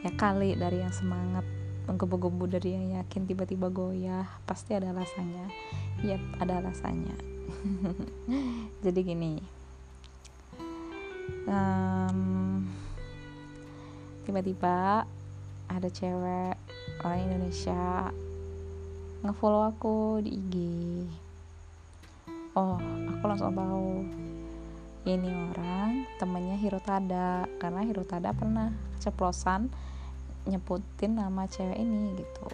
Ya kali dari yang semangat menggebu-gebu dari yang yakin tiba-tiba goyah pasti ada rasanya. Yep ada rasanya. (laughs) Jadi gini. Um, tiba-tiba ada cewek orang Indonesia ngefollow aku di IG oh aku langsung tahu. Ini orang temennya Hirotada. Karena Hirotada pernah keceplosan nyebutin nama cewek ini gitu.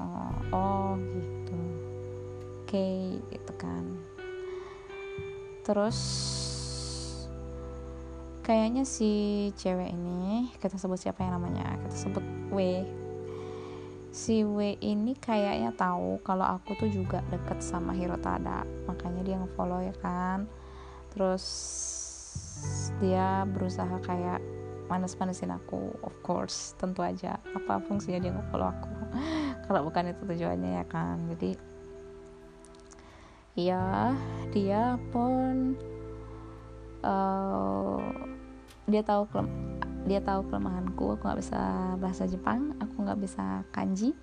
Oh, oh gitu. Oke okay, gitu kan. Terus kayaknya si cewek ini kita sebut siapa yang namanya? Kita sebut W. Si W ini kayaknya tahu kalau aku tuh juga deket sama Hirotada. Makanya dia ngefollow ya kan. Terus dia berusaha kayak manas-manasin aku of course tentu aja apa fungsinya dia nge-follow aku. (laughs) Kalau bukan itu tujuannya ya kan jadi ya dia pun uh, dia tahu kalau dia tahu kelemahanku aku nggak bisa bahasa Jepang aku nggak bisa kanji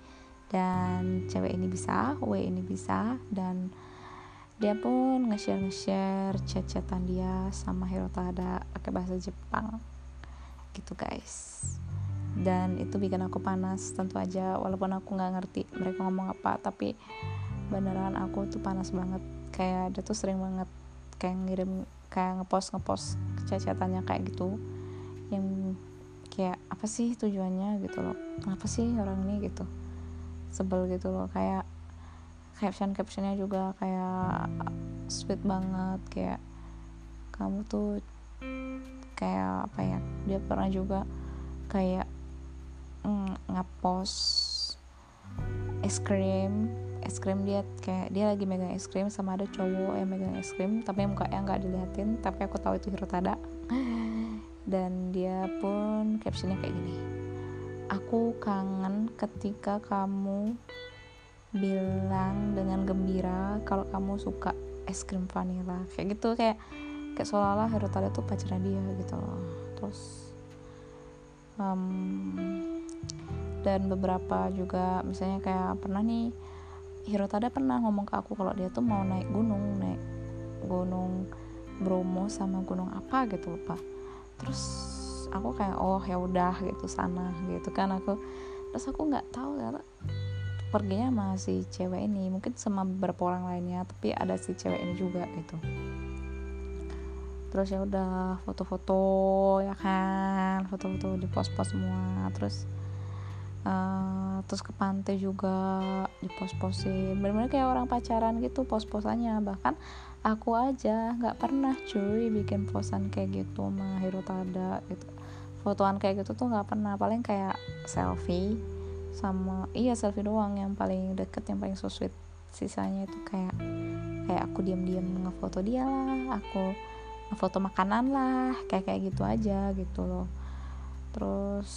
dan cewek ini bisa W ini bisa dan dia pun nge-share nge-share chat-chatan dia sama Hirotada pakai bahasa Jepang gitu guys. Dan itu bikin aku panas tentu aja. Walaupun aku nggak ngerti mereka ngomong apa tapi beneran aku tuh panas banget. Kayak dia tuh sering banget kayak ngirim kayak ngepost ngepost cacatannya kayak gitu. Yang kayak apa sih tujuannya? gitu loh. Apa sih orang ini? gitu. Sebel gitu loh. Kayak caption captionnya juga kayak sweet banget. Kayak kamu tuh kayak apa ya dia pernah juga kayak mm, ngepost es krim es krim dia kayak dia lagi megang es krim sama ada cowok yang megang es krim tapi yang nggak diliatin tapi aku tahu itu Hirotada dan dia pun captionnya kayak gini aku kangen ketika kamu bilang dengan gembira kalau kamu suka es krim vanilla. Kayak gitu kayak kayak seolah-olah Hirotada tuh pacarnya dia gitu loh. Terus um, dan beberapa juga misalnya kayak pernah nih Hirotada pernah ngomong ke aku kalau dia tuh mau naik gunung naik gunung Bromo sama gunung apa gitu lupa. Terus aku kayak oh ya udah gitu sana gitu kan aku. Terus aku nggak tahu ya perginya sama si cewek ini mungkin sama beberapa orang lainnya tapi ada si cewek ini juga gitu terus ya udah foto-foto ya kan? Foto-foto di pos-pos semua. Terus uh, terus ke pantai juga di pos-posin. Benar-benar kayak orang pacaran gitu pos-posannya. Bahkan aku aja nggak pernah cuy bikin posan kayak gitu sama Hirotada gitu. Fotoan kayak gitu tuh nggak pernah. Paling kayak selfie sama iya selfie doang. Yang paling deket yang paling so sweet sisanya itu kayak kayak aku diam-diam ngefoto dia lah. Aku ngefoto makanan lah kayak kayak gitu aja gitu loh. Terus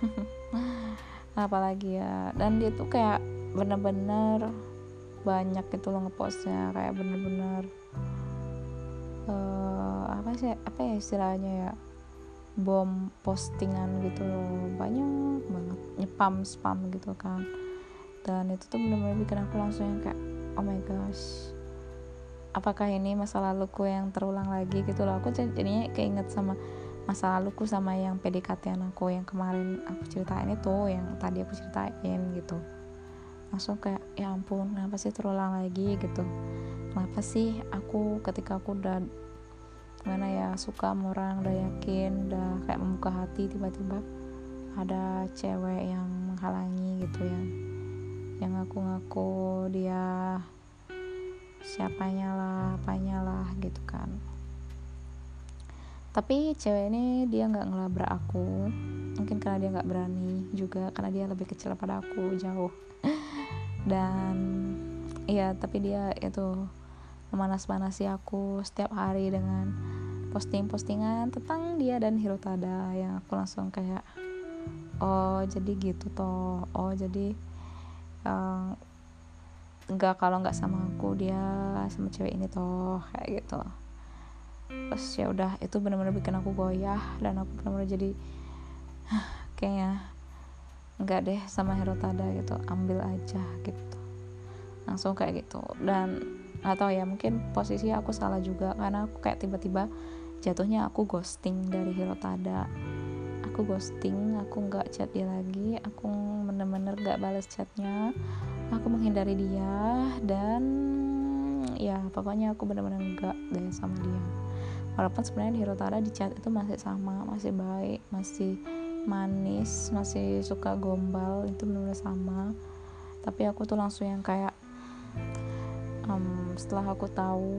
(laughs) apalagi ya? Dan dia tuh kayak bener-bener banyak gitu loh ngepostnya kayak bener-bener uh, apa sih apa ya istilahnya ya? Bom postingan gitu loh. Banyak banget nyepam spam gitu kan. Dan itu tuh benar-benar bikin aku langsung yang kayak oh my gosh apakah ini masa laluku yang terulang lagi gitu loh. Aku jadinya keinget sama masa laluku sama yang PDKT aku yang kemarin aku ceritain itu yang tadi aku ceritain gitu. Langsung kayak ya ampun kenapa sih terulang lagi? gitu. Kenapa sih aku ketika aku udah gimana ya suka sama orang udah yakin udah kayak membuka hati tiba-tiba ada cewek yang menghalangi gitu ya yang ngaku-ngaku dia siapanya lah apanya lah gitu kan. Tapi cewek ini dia nggak ngelabrak aku. Mungkin karena dia nggak berani juga karena dia lebih kecil pada aku jauh. (laughs) Dan iya tapi dia itu memanas-manasi aku setiap hari dengan posting-postingan tentang dia dan Hirotada yang aku langsung kayak oh jadi gitu toh. Oh jadi uh, nggak kalau nggak sama aku dia sama cewek ini toh kayak gitu. Terus ya udah itu benar-benar bikin aku goyah dan aku benar-benar jadi kayaknya nggak deh sama Hirotada gitu. Ambil aja gitu. Langsung kayak gitu. Dan atau ya mungkin posisi aku salah juga karena aku kayak tiba-tiba jatuhnya aku ghosting dari Hirotada aku ghosting aku nggak chat dia lagi aku bener-bener nggak balas chatnya aku menghindari dia dan ya pokoknya aku bener-bener nggak deh sama dia. Walaupun sebenarnya di Hirotada di chat itu masih sama masih baik masih manis masih suka gombal itu bener-bener sama. Tapi aku tuh langsung yang kayak um, setelah aku tahu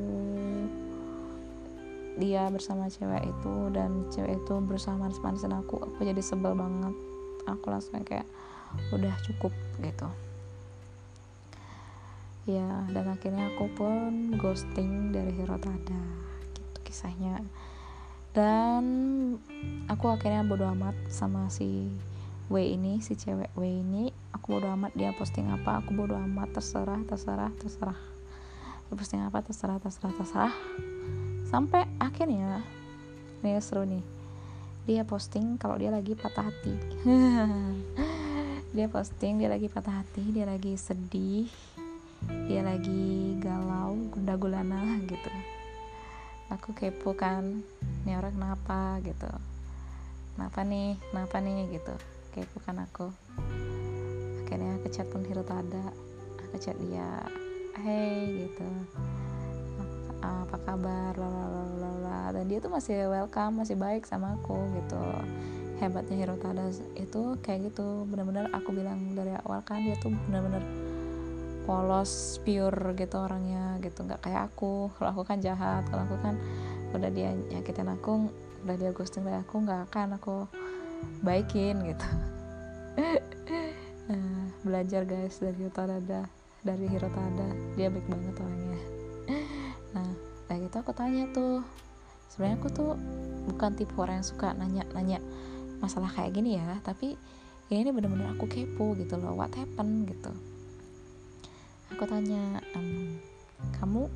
dia bersama cewek itu dan cewek itu berusaha manis-manisin aku aku jadi sebel banget. Aku langsung kayak udah cukup gitu ya dan akhirnya aku pun ghosting dari Hirotada gitu kisahnya. Dan aku akhirnya bodo amat sama si W ini si cewek W ini. Aku bodo amat dia posting apa aku bodo amat terserah terserah terserah. Posting apa terserah terserah terserah. Sampai akhirnya ini seru nih dia posting kalau dia lagi patah hati. (laughs) Dia posting dia lagi patah hati dia lagi sedih dia lagi galau gunda gulana gitu. Aku kepo kan ini orang kenapa? gitu. Kenapa nih? Kenapa nih? gitu. Kepo kan aku. Akhirnya aku chat pun Hirotada aku chat dia hey gitu. Apa kabar? Lalalala dan dia tuh masih welcome masih baik sama aku gitu. Hebatnya Hirotada itu kayak gitu. Bener-bener aku bilang dari awal kan dia tuh bener-bener polos pure gitu orangnya gitu. Nggak kayak aku. Kalau aku kan jahat kalau aku kan udah dia nyakitin aku udah dia ghosting dari aku nggak akan aku baikin gitu. (laughs) Nah, belajar guys dari Hirotada dari Hirotada dia baik banget orangnya. (laughs) Nah kayak gitu aku tanya tuh. Sebenarnya aku tuh bukan tipe orang yang suka nanya-nanya masalah kayak gini ya. Tapi ini bener-bener aku kepo gitu loh. What happen gitu aku tanya um, kamu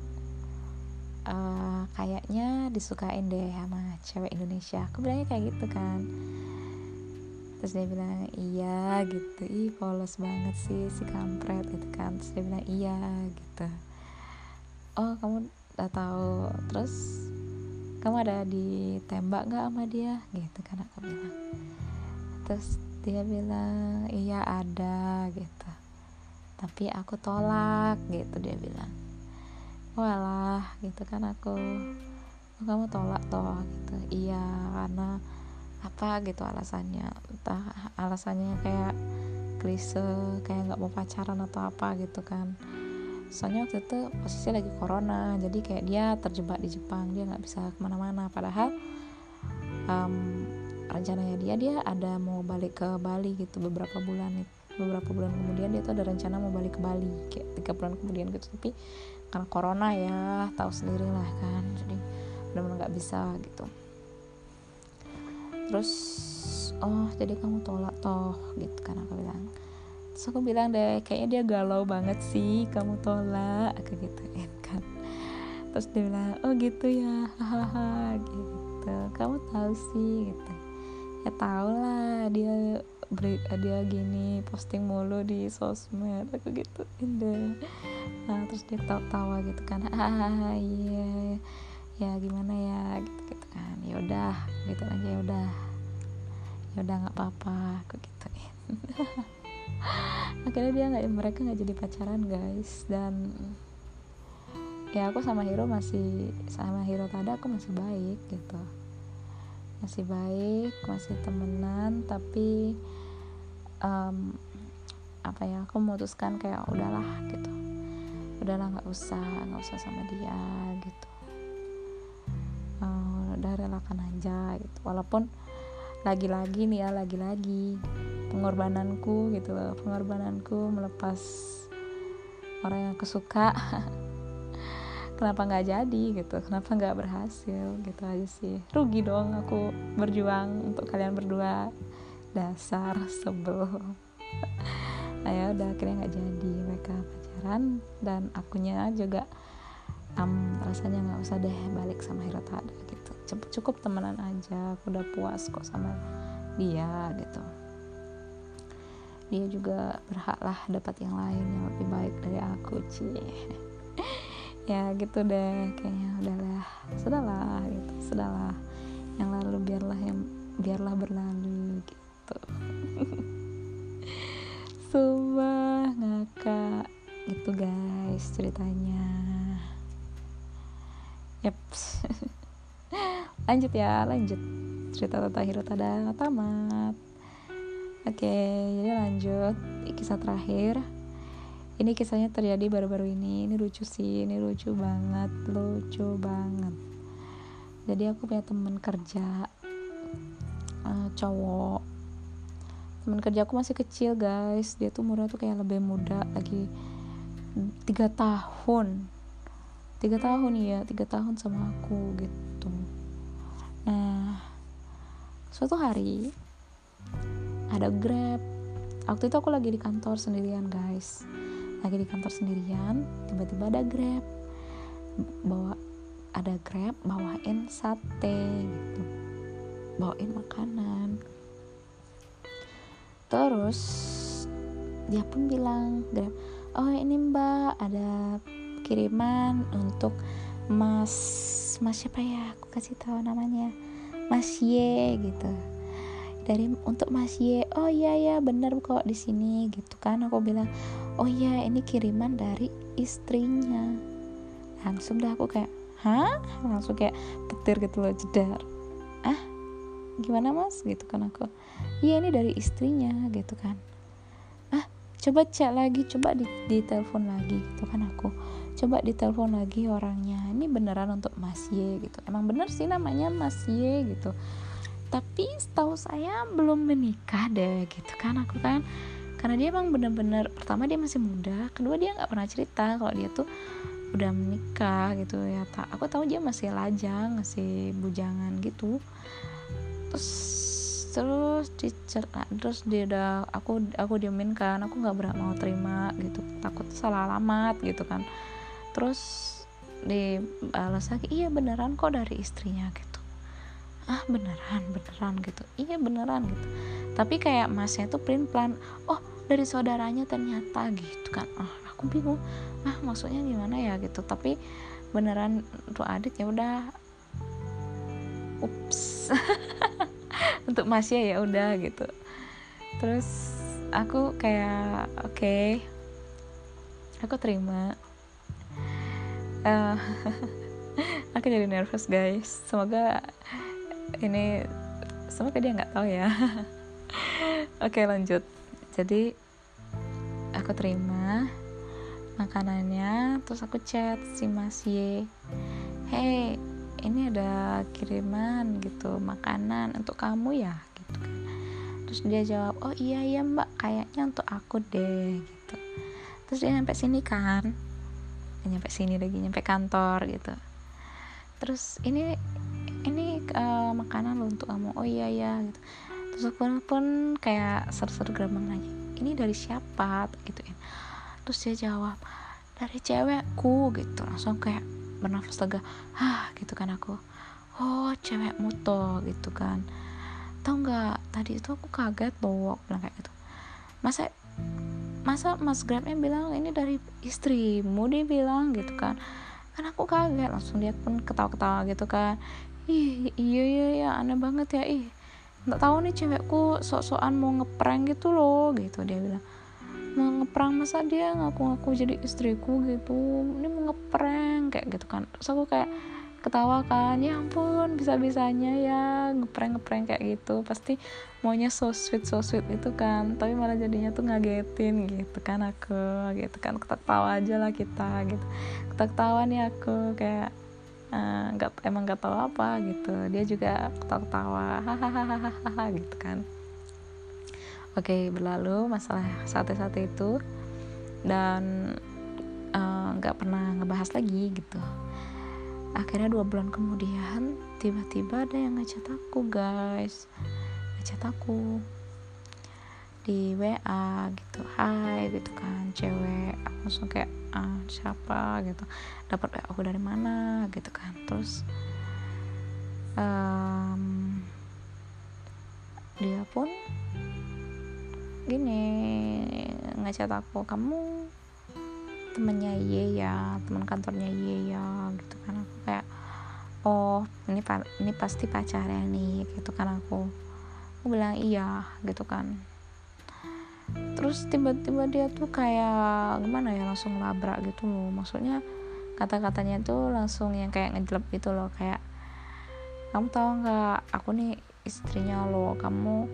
uh, kayaknya disukain deh sama cewek Indonesia. Aku bilangnya kayak gitu kan. Terus dia bilang iya gitu. Ih polos banget sih si kampret gitu kan. Terus dia bilang iya gitu. Oh kamu udah tahu terus kamu ada ditembak nggak sama dia? Gitu kan aku bilang. Terus dia bilang iya ada gitu tapi aku tolak gitu dia bilang. Walah gitu kan aku oh, kamu tolak toh gitu. Iya karena apa gitu alasannya. Entah alasannya kayak klise kayak nggak mau pacaran atau apa gitu kan. Soalnya waktu itu posisi lagi corona jadi kayak dia terjebak di Jepang dia nggak bisa ke mana-mana. Padahal um, rencananya dia dia ada mau balik ke Bali gitu beberapa bulan beberapa bulan kemudian dia tuh ada rencana mau balik ke Bali kayak tiga bulan kemudian gitu. Tapi karena corona ya tahu sendiri lah kan jadi benar-benar nggak bisa gitu. Terus oh jadi kamu tolak toh gitu kan aku bilang. Terus aku bilang deh kayaknya dia galau banget sih kamu tolak aku gituin kan. Terus dia bilang oh gitu ya (laughs) hahaha gitu. Kamu tahu sih gitu ya tau lah dia dia gini posting mulu di sosmed aku gitu deh. Nah terus dia tawa-tawa gitu kan hahaha iya ya gimana ya? Gitu gitu kan. Ya udah gitu aja ya udah. Ya udah nggak apa-apa aku gituin. (laughs) Akhirnya dia nggak mereka nggak jadi pacaran guys. Dan ya aku sama Hiro masih sama Hiro tada aku masih baik gitu masih baik masih temenan tapi um, apa ya aku memutuskan kayak udahlah gitu. Udahlah nggak usah nggak usah sama dia gitu. Uh, udah relakan aja gitu. Walaupun lagi-lagi nih ya lagi-lagi pengorbananku gitu loh pengorbananku melepas orang yang kesuka (laughs) kenapa nggak jadi gitu? Kenapa nggak berhasil gitu aja sih. Rugi dong aku berjuang untuk kalian berdua. Dasar sebel. (laughs) Ya udah akhirnya nggak jadi. Mereka pacaran dan akunya juga um, rasanya nggak usah deh balik sama Hirotada gitu. Cukup, cukup temenan aja. Aku udah puas kok sama dia gitu. Dia juga berhak lah dapat yang lain yang lebih baik dari aku cie ya gitu deh. Kayaknya udahlah. Sudahlah gitu. Sudahlah. Yang lalu biarlah yang biarlah berlalu gitu. (laughs) Sumpah ngakak gitu guys ceritanya. Yep. (laughs) Lanjut ya lanjut. Cerita tentang Hirotada tamat oke jadi lanjut. Kisah terakhir ini kisahnya terjadi baru-baru ini. Ini lucu sih. Ini lucu banget. Lucu banget. Jadi aku punya temen kerja uh, cowok. Temen kerja aku masih kecil guys. Dia tuh umurnya tuh kayak lebih muda lagi. Tiga tahun. Tiga tahun ya tiga tahun sama aku gitu. Nah suatu hari ada grab. Waktu itu aku lagi di kantor sendirian guys lagi di kantor sendirian tiba-tiba ada grab. Bawa ada grab bawain sate gitu. Bawain makanan. Terus dia pun bilang oh ini mbak ada kiriman untuk mas mas siapa ya? Aku kasih tahu namanya. Mas Ye gitu dari untuk mas Ye oh iya ya bener kok di sini gitu kan. Aku bilang oh iya ini kiriman dari istrinya. Langsung dah aku kayak hah? Langsung kayak petir gitu loh jedar. Ah gimana mas? Gitu kan aku. Iya ini dari istrinya gitu kan. Ah coba cek lagi coba di, di telepon lagi gitu kan aku. Coba ditelepon lagi orangnya ini beneran untuk Mas Y gitu. Emang bener sih namanya Mas Y gitu tapi setahu saya belum menikah deh gitu kan. Aku kan karena dia emang bener-bener pertama dia masih muda kedua dia nggak pernah cerita kalau dia tuh udah menikah gitu ya tak aku tahu dia masih lajang masih bujangan gitu. Terus terus dicerita terus dia udah aku aku diamin kan aku nggak berani mau terima gitu. Takut salah alamat gitu kan. Terus dibalas lagi iya beneran kok dari istrinya gitu ah beneran beneran gitu. Iya beneran gitu. Tapi kayak masnya tuh print plan oh dari saudaranya ternyata gitu kan. Ah aku bingung. Ah maksudnya gimana ya gitu. Tapi beneran tuh adik ya udah. Ups. (laughs) Untuk masnya ya udah gitu. Terus aku kayak oke. Okay, aku terima. Uh, (laughs) aku jadi nervous guys. Semoga ini semoga dia nggak tahu ya. (laughs) Oke lanjut. Jadi aku terima makanannya terus aku chat si Mas Y. Hey ini ada kiriman gitu makanan untuk kamu ya? Gitu kan. Terus dia jawab oh iya iya mbak. Kayaknya untuk aku deh gitu. Terus dia sampai sini kan. Nyampe sini lagi nyampe kantor gitu. Terus ini ini uh, makanan lo untuk kamu. Oh iya ya gitu. Terus aku pun kayak seru-seru gerbang nanya ini dari siapa? Gitu ya. Terus dia jawab dari cewekku gitu. Langsung kayak bernafas lega hah gitu kan aku. Oh cewekmu tuh gitu kan. Tau nggak tadi itu aku kaget loh bilang kayak gitu. Masa masa mas grabnya bilang ini dari istrimu dia bilang gitu kan. Kan aku kaget langsung dia pun ketawa-ketawa gitu kan ih iya iya iya aneh banget ya. Ih nggak tahu nih cewekku sok-sokan mau ngeprank gitu loh gitu dia bilang. Mau ngeprank masa dia ngaku-ngaku jadi istriku gitu? Ini mau ngeprank kayak gitu kan. Terus aku kayak ketawa kan ya ampun bisa bisanya ya ngeprank ngeprank kayak gitu. Pasti maunya so sweet so sweet itu kan. Tapi malah jadinya tuh ngagetin gitu kan aku gitu kan. Ketawa aja lah kita gitu. Ketawa nih aku kayak nggak uh, emang nggak tahu apa gitu. Dia juga ketawa-ketawa hahaha gitu kan. Oke berlalu masalah sate-sate itu. Dan eh, nggak uh, pernah ngebahas lagi gitu. Akhirnya dua bulan kemudian tiba-tiba ada yang ngechat aku guys. Ngechat aku. Di WA gitu. Hai gitu kan cewek. Aku langsung kayak ah, siapa? gitu. Dapat aku dari mana? gitu kan. Terus um, dia pun gini ngechat aku kamu temennya Ye ya teman kantornya Ye ya gitu kan. Aku kayak oh ini ini pasti pacarnya nih gitu kan aku. Aku bilang iya gitu kan terus tiba-tiba dia tuh kayak gimana ya langsung labrak gitu loh. Maksudnya kata-katanya tuh langsung yang kayak ngejelep gitu loh kayak kamu tahu nggak aku nih istrinya lo kamu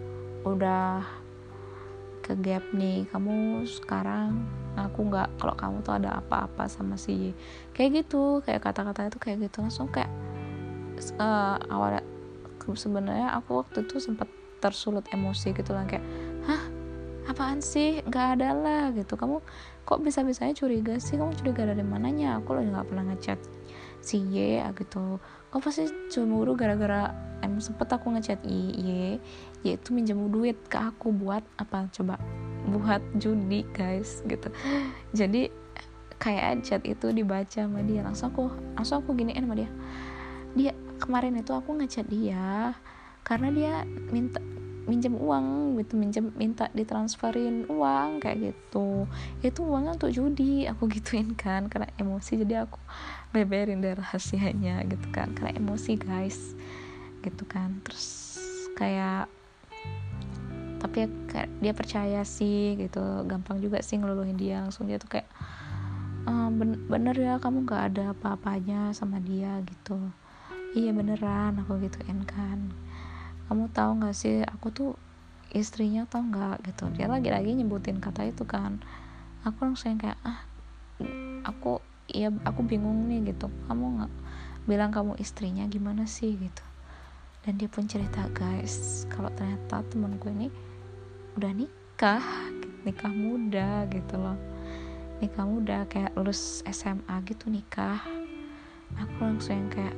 udah ke gap nih. Kamu sekarang aku nggak kalau kamu tuh ada apa-apa sama si kayak gitu kayak kata-kata itu kayak gitu. Langsung kayak uh, awalnya sebenarnya aku waktu itu sempat tersulut emosi gitu lah kayak apaan sih? Nggak ada lah gitu. Kamu kok bisa bisanya curiga sih? Kamu curiga dari mananya? Aku loh nggak pernah ngechat si Y gitu. Kok pasti cemburu gara-gara emang sempet aku ngechat Y? Yaitu minjem duit ke aku buat apa? Coba buat judi guys gitu. Jadi kayak chat itu dibaca sama dia. Langsung aku langsung aku giniin sama dia. Dia kemarin itu aku ngechat dia karena dia minta minjem uang gitu minjem minta ditransferin uang kayak gitu. Itu uangnya untuk judi aku (laughs) gituin kan karena emosi jadi aku beberin deh rahasianya gitu kan karena emosi guys gitu kan. Terus kayak tapi ya, kayak dia percaya sih gitu gampang juga sih ngeluluhin dia langsung. Dia tuh kayak e, bener ya kamu gak ada apa-apanya sama dia gitu. Iya beneran aku gituin kan kamu tahu nggak sih aku tuh istrinya tau nggak? Gitu. Dia lagi-lagi nyebutin kata itu kan. Aku langsung kayak ah aku ya aku bingung nih gitu. Kamu nggak bilang kamu istrinya gimana sih? Gitu. Dan dia pun cerita guys kalau ternyata temanku ini udah nikah nikah muda gitu loh. Nikah muda kayak lulus SMA gitu nikah. Aku langsung yang kayak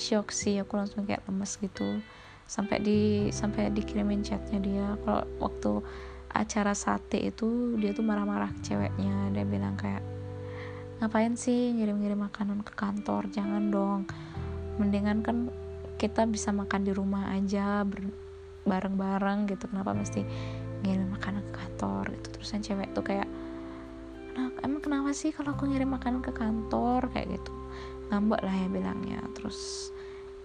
shock sih aku langsung kayak lemes gitu. Sampai di sampai dikirimin chatnya dia. Kalau waktu acara sate itu dia tuh marah-marah ceweknya. Dia bilang kayak ngapain sih ngirim-ngirim makanan ke kantor? Jangan dong. Mendingan kan kita bisa makan di rumah aja bareng-bareng gitu. Kenapa mesti ngirim makanan ke kantor? Gitu. Terusan cewek tuh kayak emang kenapa sih kalau aku ngirim makanan ke kantor? Kayak gitu ngambek lah ya bilangnya. Terus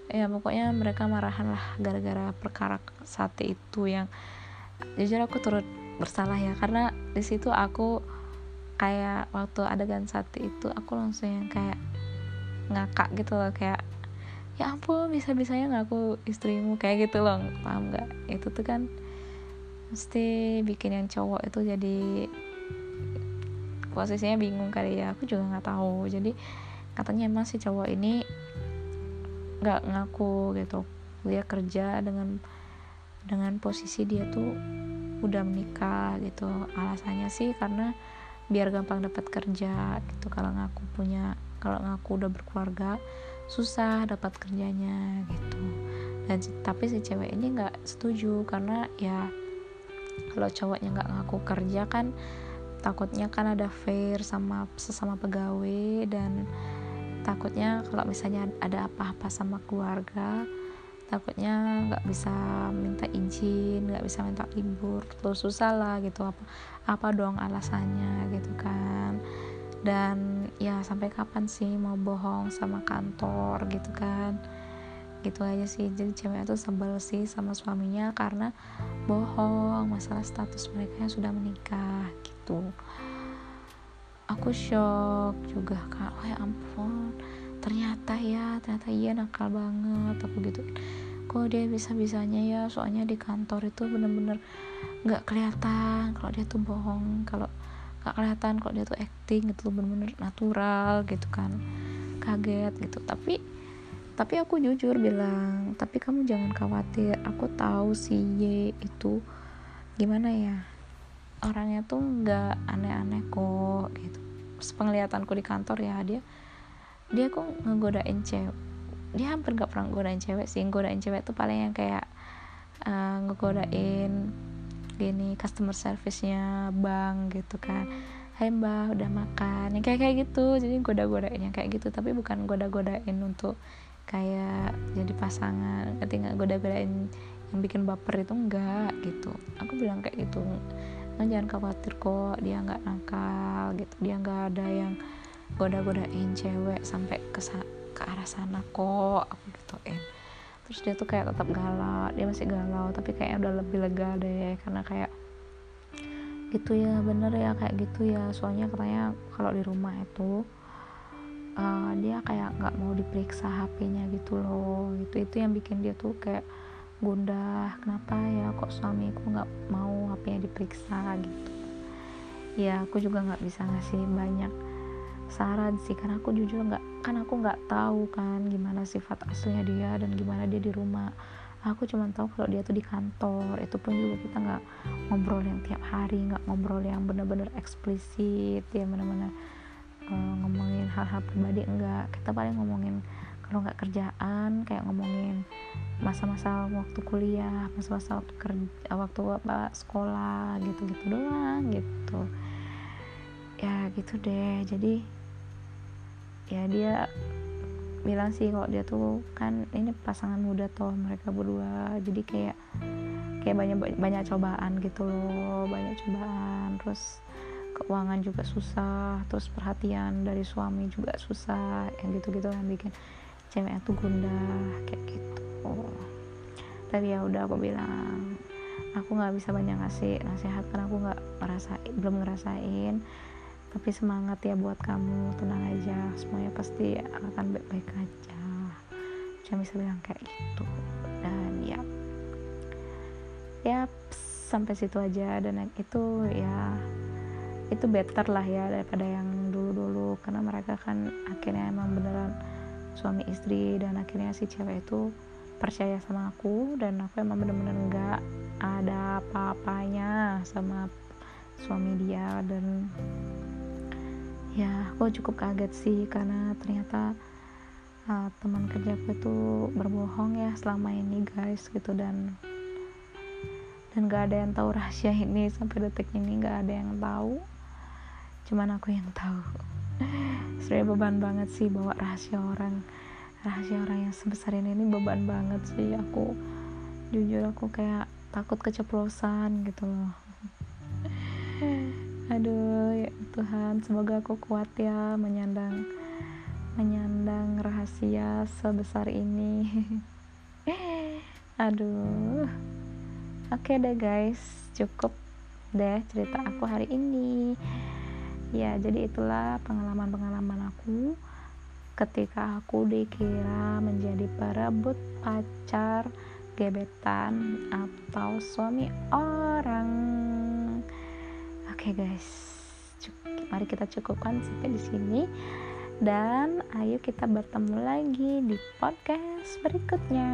ya pokoknya mereka marahan lah gara-gara perkara sate itu yang jujur aku turut bersalah ya. Karena di situ aku kayak waktu adegan sate itu aku langsung yang kayak ngakak gitu loh kayak ya ampun bisa bisanya ngaku istrimu? Kayak gitu loh paham nggak? Itu tuh kan mesti bikin yang cowok itu jadi posisinya bingung kali ya. Aku juga nggak tahu. Jadi katanya emang si cowok ini nggak ngaku gitu. Dia kerja dengan dengan posisi dia tuh udah menikah gitu. Alasannya sih karena biar gampang dapat kerja gitu. Kalau ngaku punya kalau ngaku udah berkeluarga susah dapat kerjanya gitu. Dan tapi si cewek ini nggak setuju karena ya kalau cowoknya nggak ngaku kerja kan takutnya kan ada fair sama sesama pegawai dan takutnya kalau misalnya ada apa-apa sama keluarga takutnya nggak bisa minta izin nggak bisa minta libur terus susah lah gitu. Apa apa dong alasannya gitu kan? Dan ya sampai kapan sih mau bohong sama kantor gitu kan? Gitu aja sih. Jadi cewek itu sebel sih sama suaminya karena bohong masalah status mereka yang sudah menikah gitu aku shock juga kak. Oh ya ampun. Ternyata ya ternyata iya nakal banget. Aku gitu. Kok dia bisa bisanya ya? Soalnya di kantor itu bener-bener nggak kelihatan kalau dia tuh bohong kalau nggak kelihatan kalau dia tuh acting gitu bener-bener natural gitu kan. Kaget gitu. Tapi tapi aku jujur bilang tapi kamu jangan khawatir. Aku tahu si Y itu gimana ya orangnya tuh nggak aneh-aneh kok gitu. Penglihatanku di kantor ya dia dia kok ngegodain cewek. Dia hampir nggak pernah ngegodain cewek sih. Ngegodain cewek tuh paling yang kayak uh, ngegodain gini customer service-nya bank gitu kan. Hai mbak udah makan? Yang kayak kayak gitu. Jadi goda-godain yang kayak gitu. Tapi bukan goda-godain untuk kayak jadi pasangan. Ketika goda-godain yang bikin baper itu enggak gitu. Aku bilang kayak gitu nah, jangan khawatir kok dia nggak nakal gitu. Dia nggak ada yang goda-godain cewek sampai ke ke arah sana kok aku gituin. Terus dia tuh kayak tetap galau dia masih galau tapi kayaknya udah lebih lega deh karena kayak gitu ya bener ya kayak gitu ya. Soalnya katanya kalau di rumah itu uh, dia kayak nggak mau diperiksa HP-nya gitu loh. Gitu itu yang bikin dia tuh kayak gundah kenapa ya kok suamiku nggak mau HP-nya diperiksa gitu. Ya aku juga nggak bisa ngasih banyak saran sih karena aku jujur nggak kan aku nggak tahu kan gimana sifat aslinya dia dan gimana dia di rumah. Aku cuma tahu kalau dia tuh di kantor itu pun juga kita nggak ngobrol yang tiap hari nggak ngobrol yang bener-bener eksplisit ya bener-bener uh, ngomongin hal-hal pribadi enggak kita paling ngomongin kalau nggak kerjaan kayak ngomongin masa-masa waktu kuliah masa-masa waktu kerja waktu apa sekolah gitu-gitu doang gitu. Ya gitu deh. Jadi ya dia bilang sih kalau dia tuh kan ini pasangan muda toh mereka berdua. Jadi kayak kayak banyak banyak cobaan gitu loh banyak cobaan. Terus keuangan juga susah terus perhatian dari suami juga susah yang gitu-gitu yang bikin cewek tuh gundah kayak gitu. Tapi ya udah aku bilang aku nggak bisa banyak ngasih nasihat karena aku nggak ngerasain belum ngerasain. Tapi semangat ya buat kamu tenang aja. Semuanya pasti akan baik-baik aja. Cuma bisa bilang kayak gitu. Dan ya ya sampai situ aja. Dan itu ya itu better lah ya daripada yang dulu-dulu. Karena mereka kan akhirnya emang beneran suami istri dan akhirnya si cewek itu percaya sama aku dan aku emang bener-bener nggak ada apa-apanya sama suami dia dan ya aku cukup kaget sih karena ternyata uh, teman kerjaku itu berbohong ya selama ini guys gitu dan dan gak ada yang tahu rahasia ini sampai detik ini gak ada yang tahu. Cuman aku yang tahu sebenarnya beban banget sih bawa rahasia orang. Rahasia orang yang sebesar ini ini beban banget sih. Aku jujur aku kayak takut keceplosan gitu loh. (laughs) Aduh ya Tuhan semoga aku kuat ya menyandang menyandang rahasia sebesar ini. (laughs) Aduh. Oke okay deh guys, cukup deh cerita aku hari ini. Ya, jadi itulah pengalaman-pengalaman aku ketika aku dikira menjadi perebut pacar, gebetan atau suami orang. Oke okay guys, mari kita cukupkan sampai di sini dan ayo kita bertemu lagi di podcast berikutnya.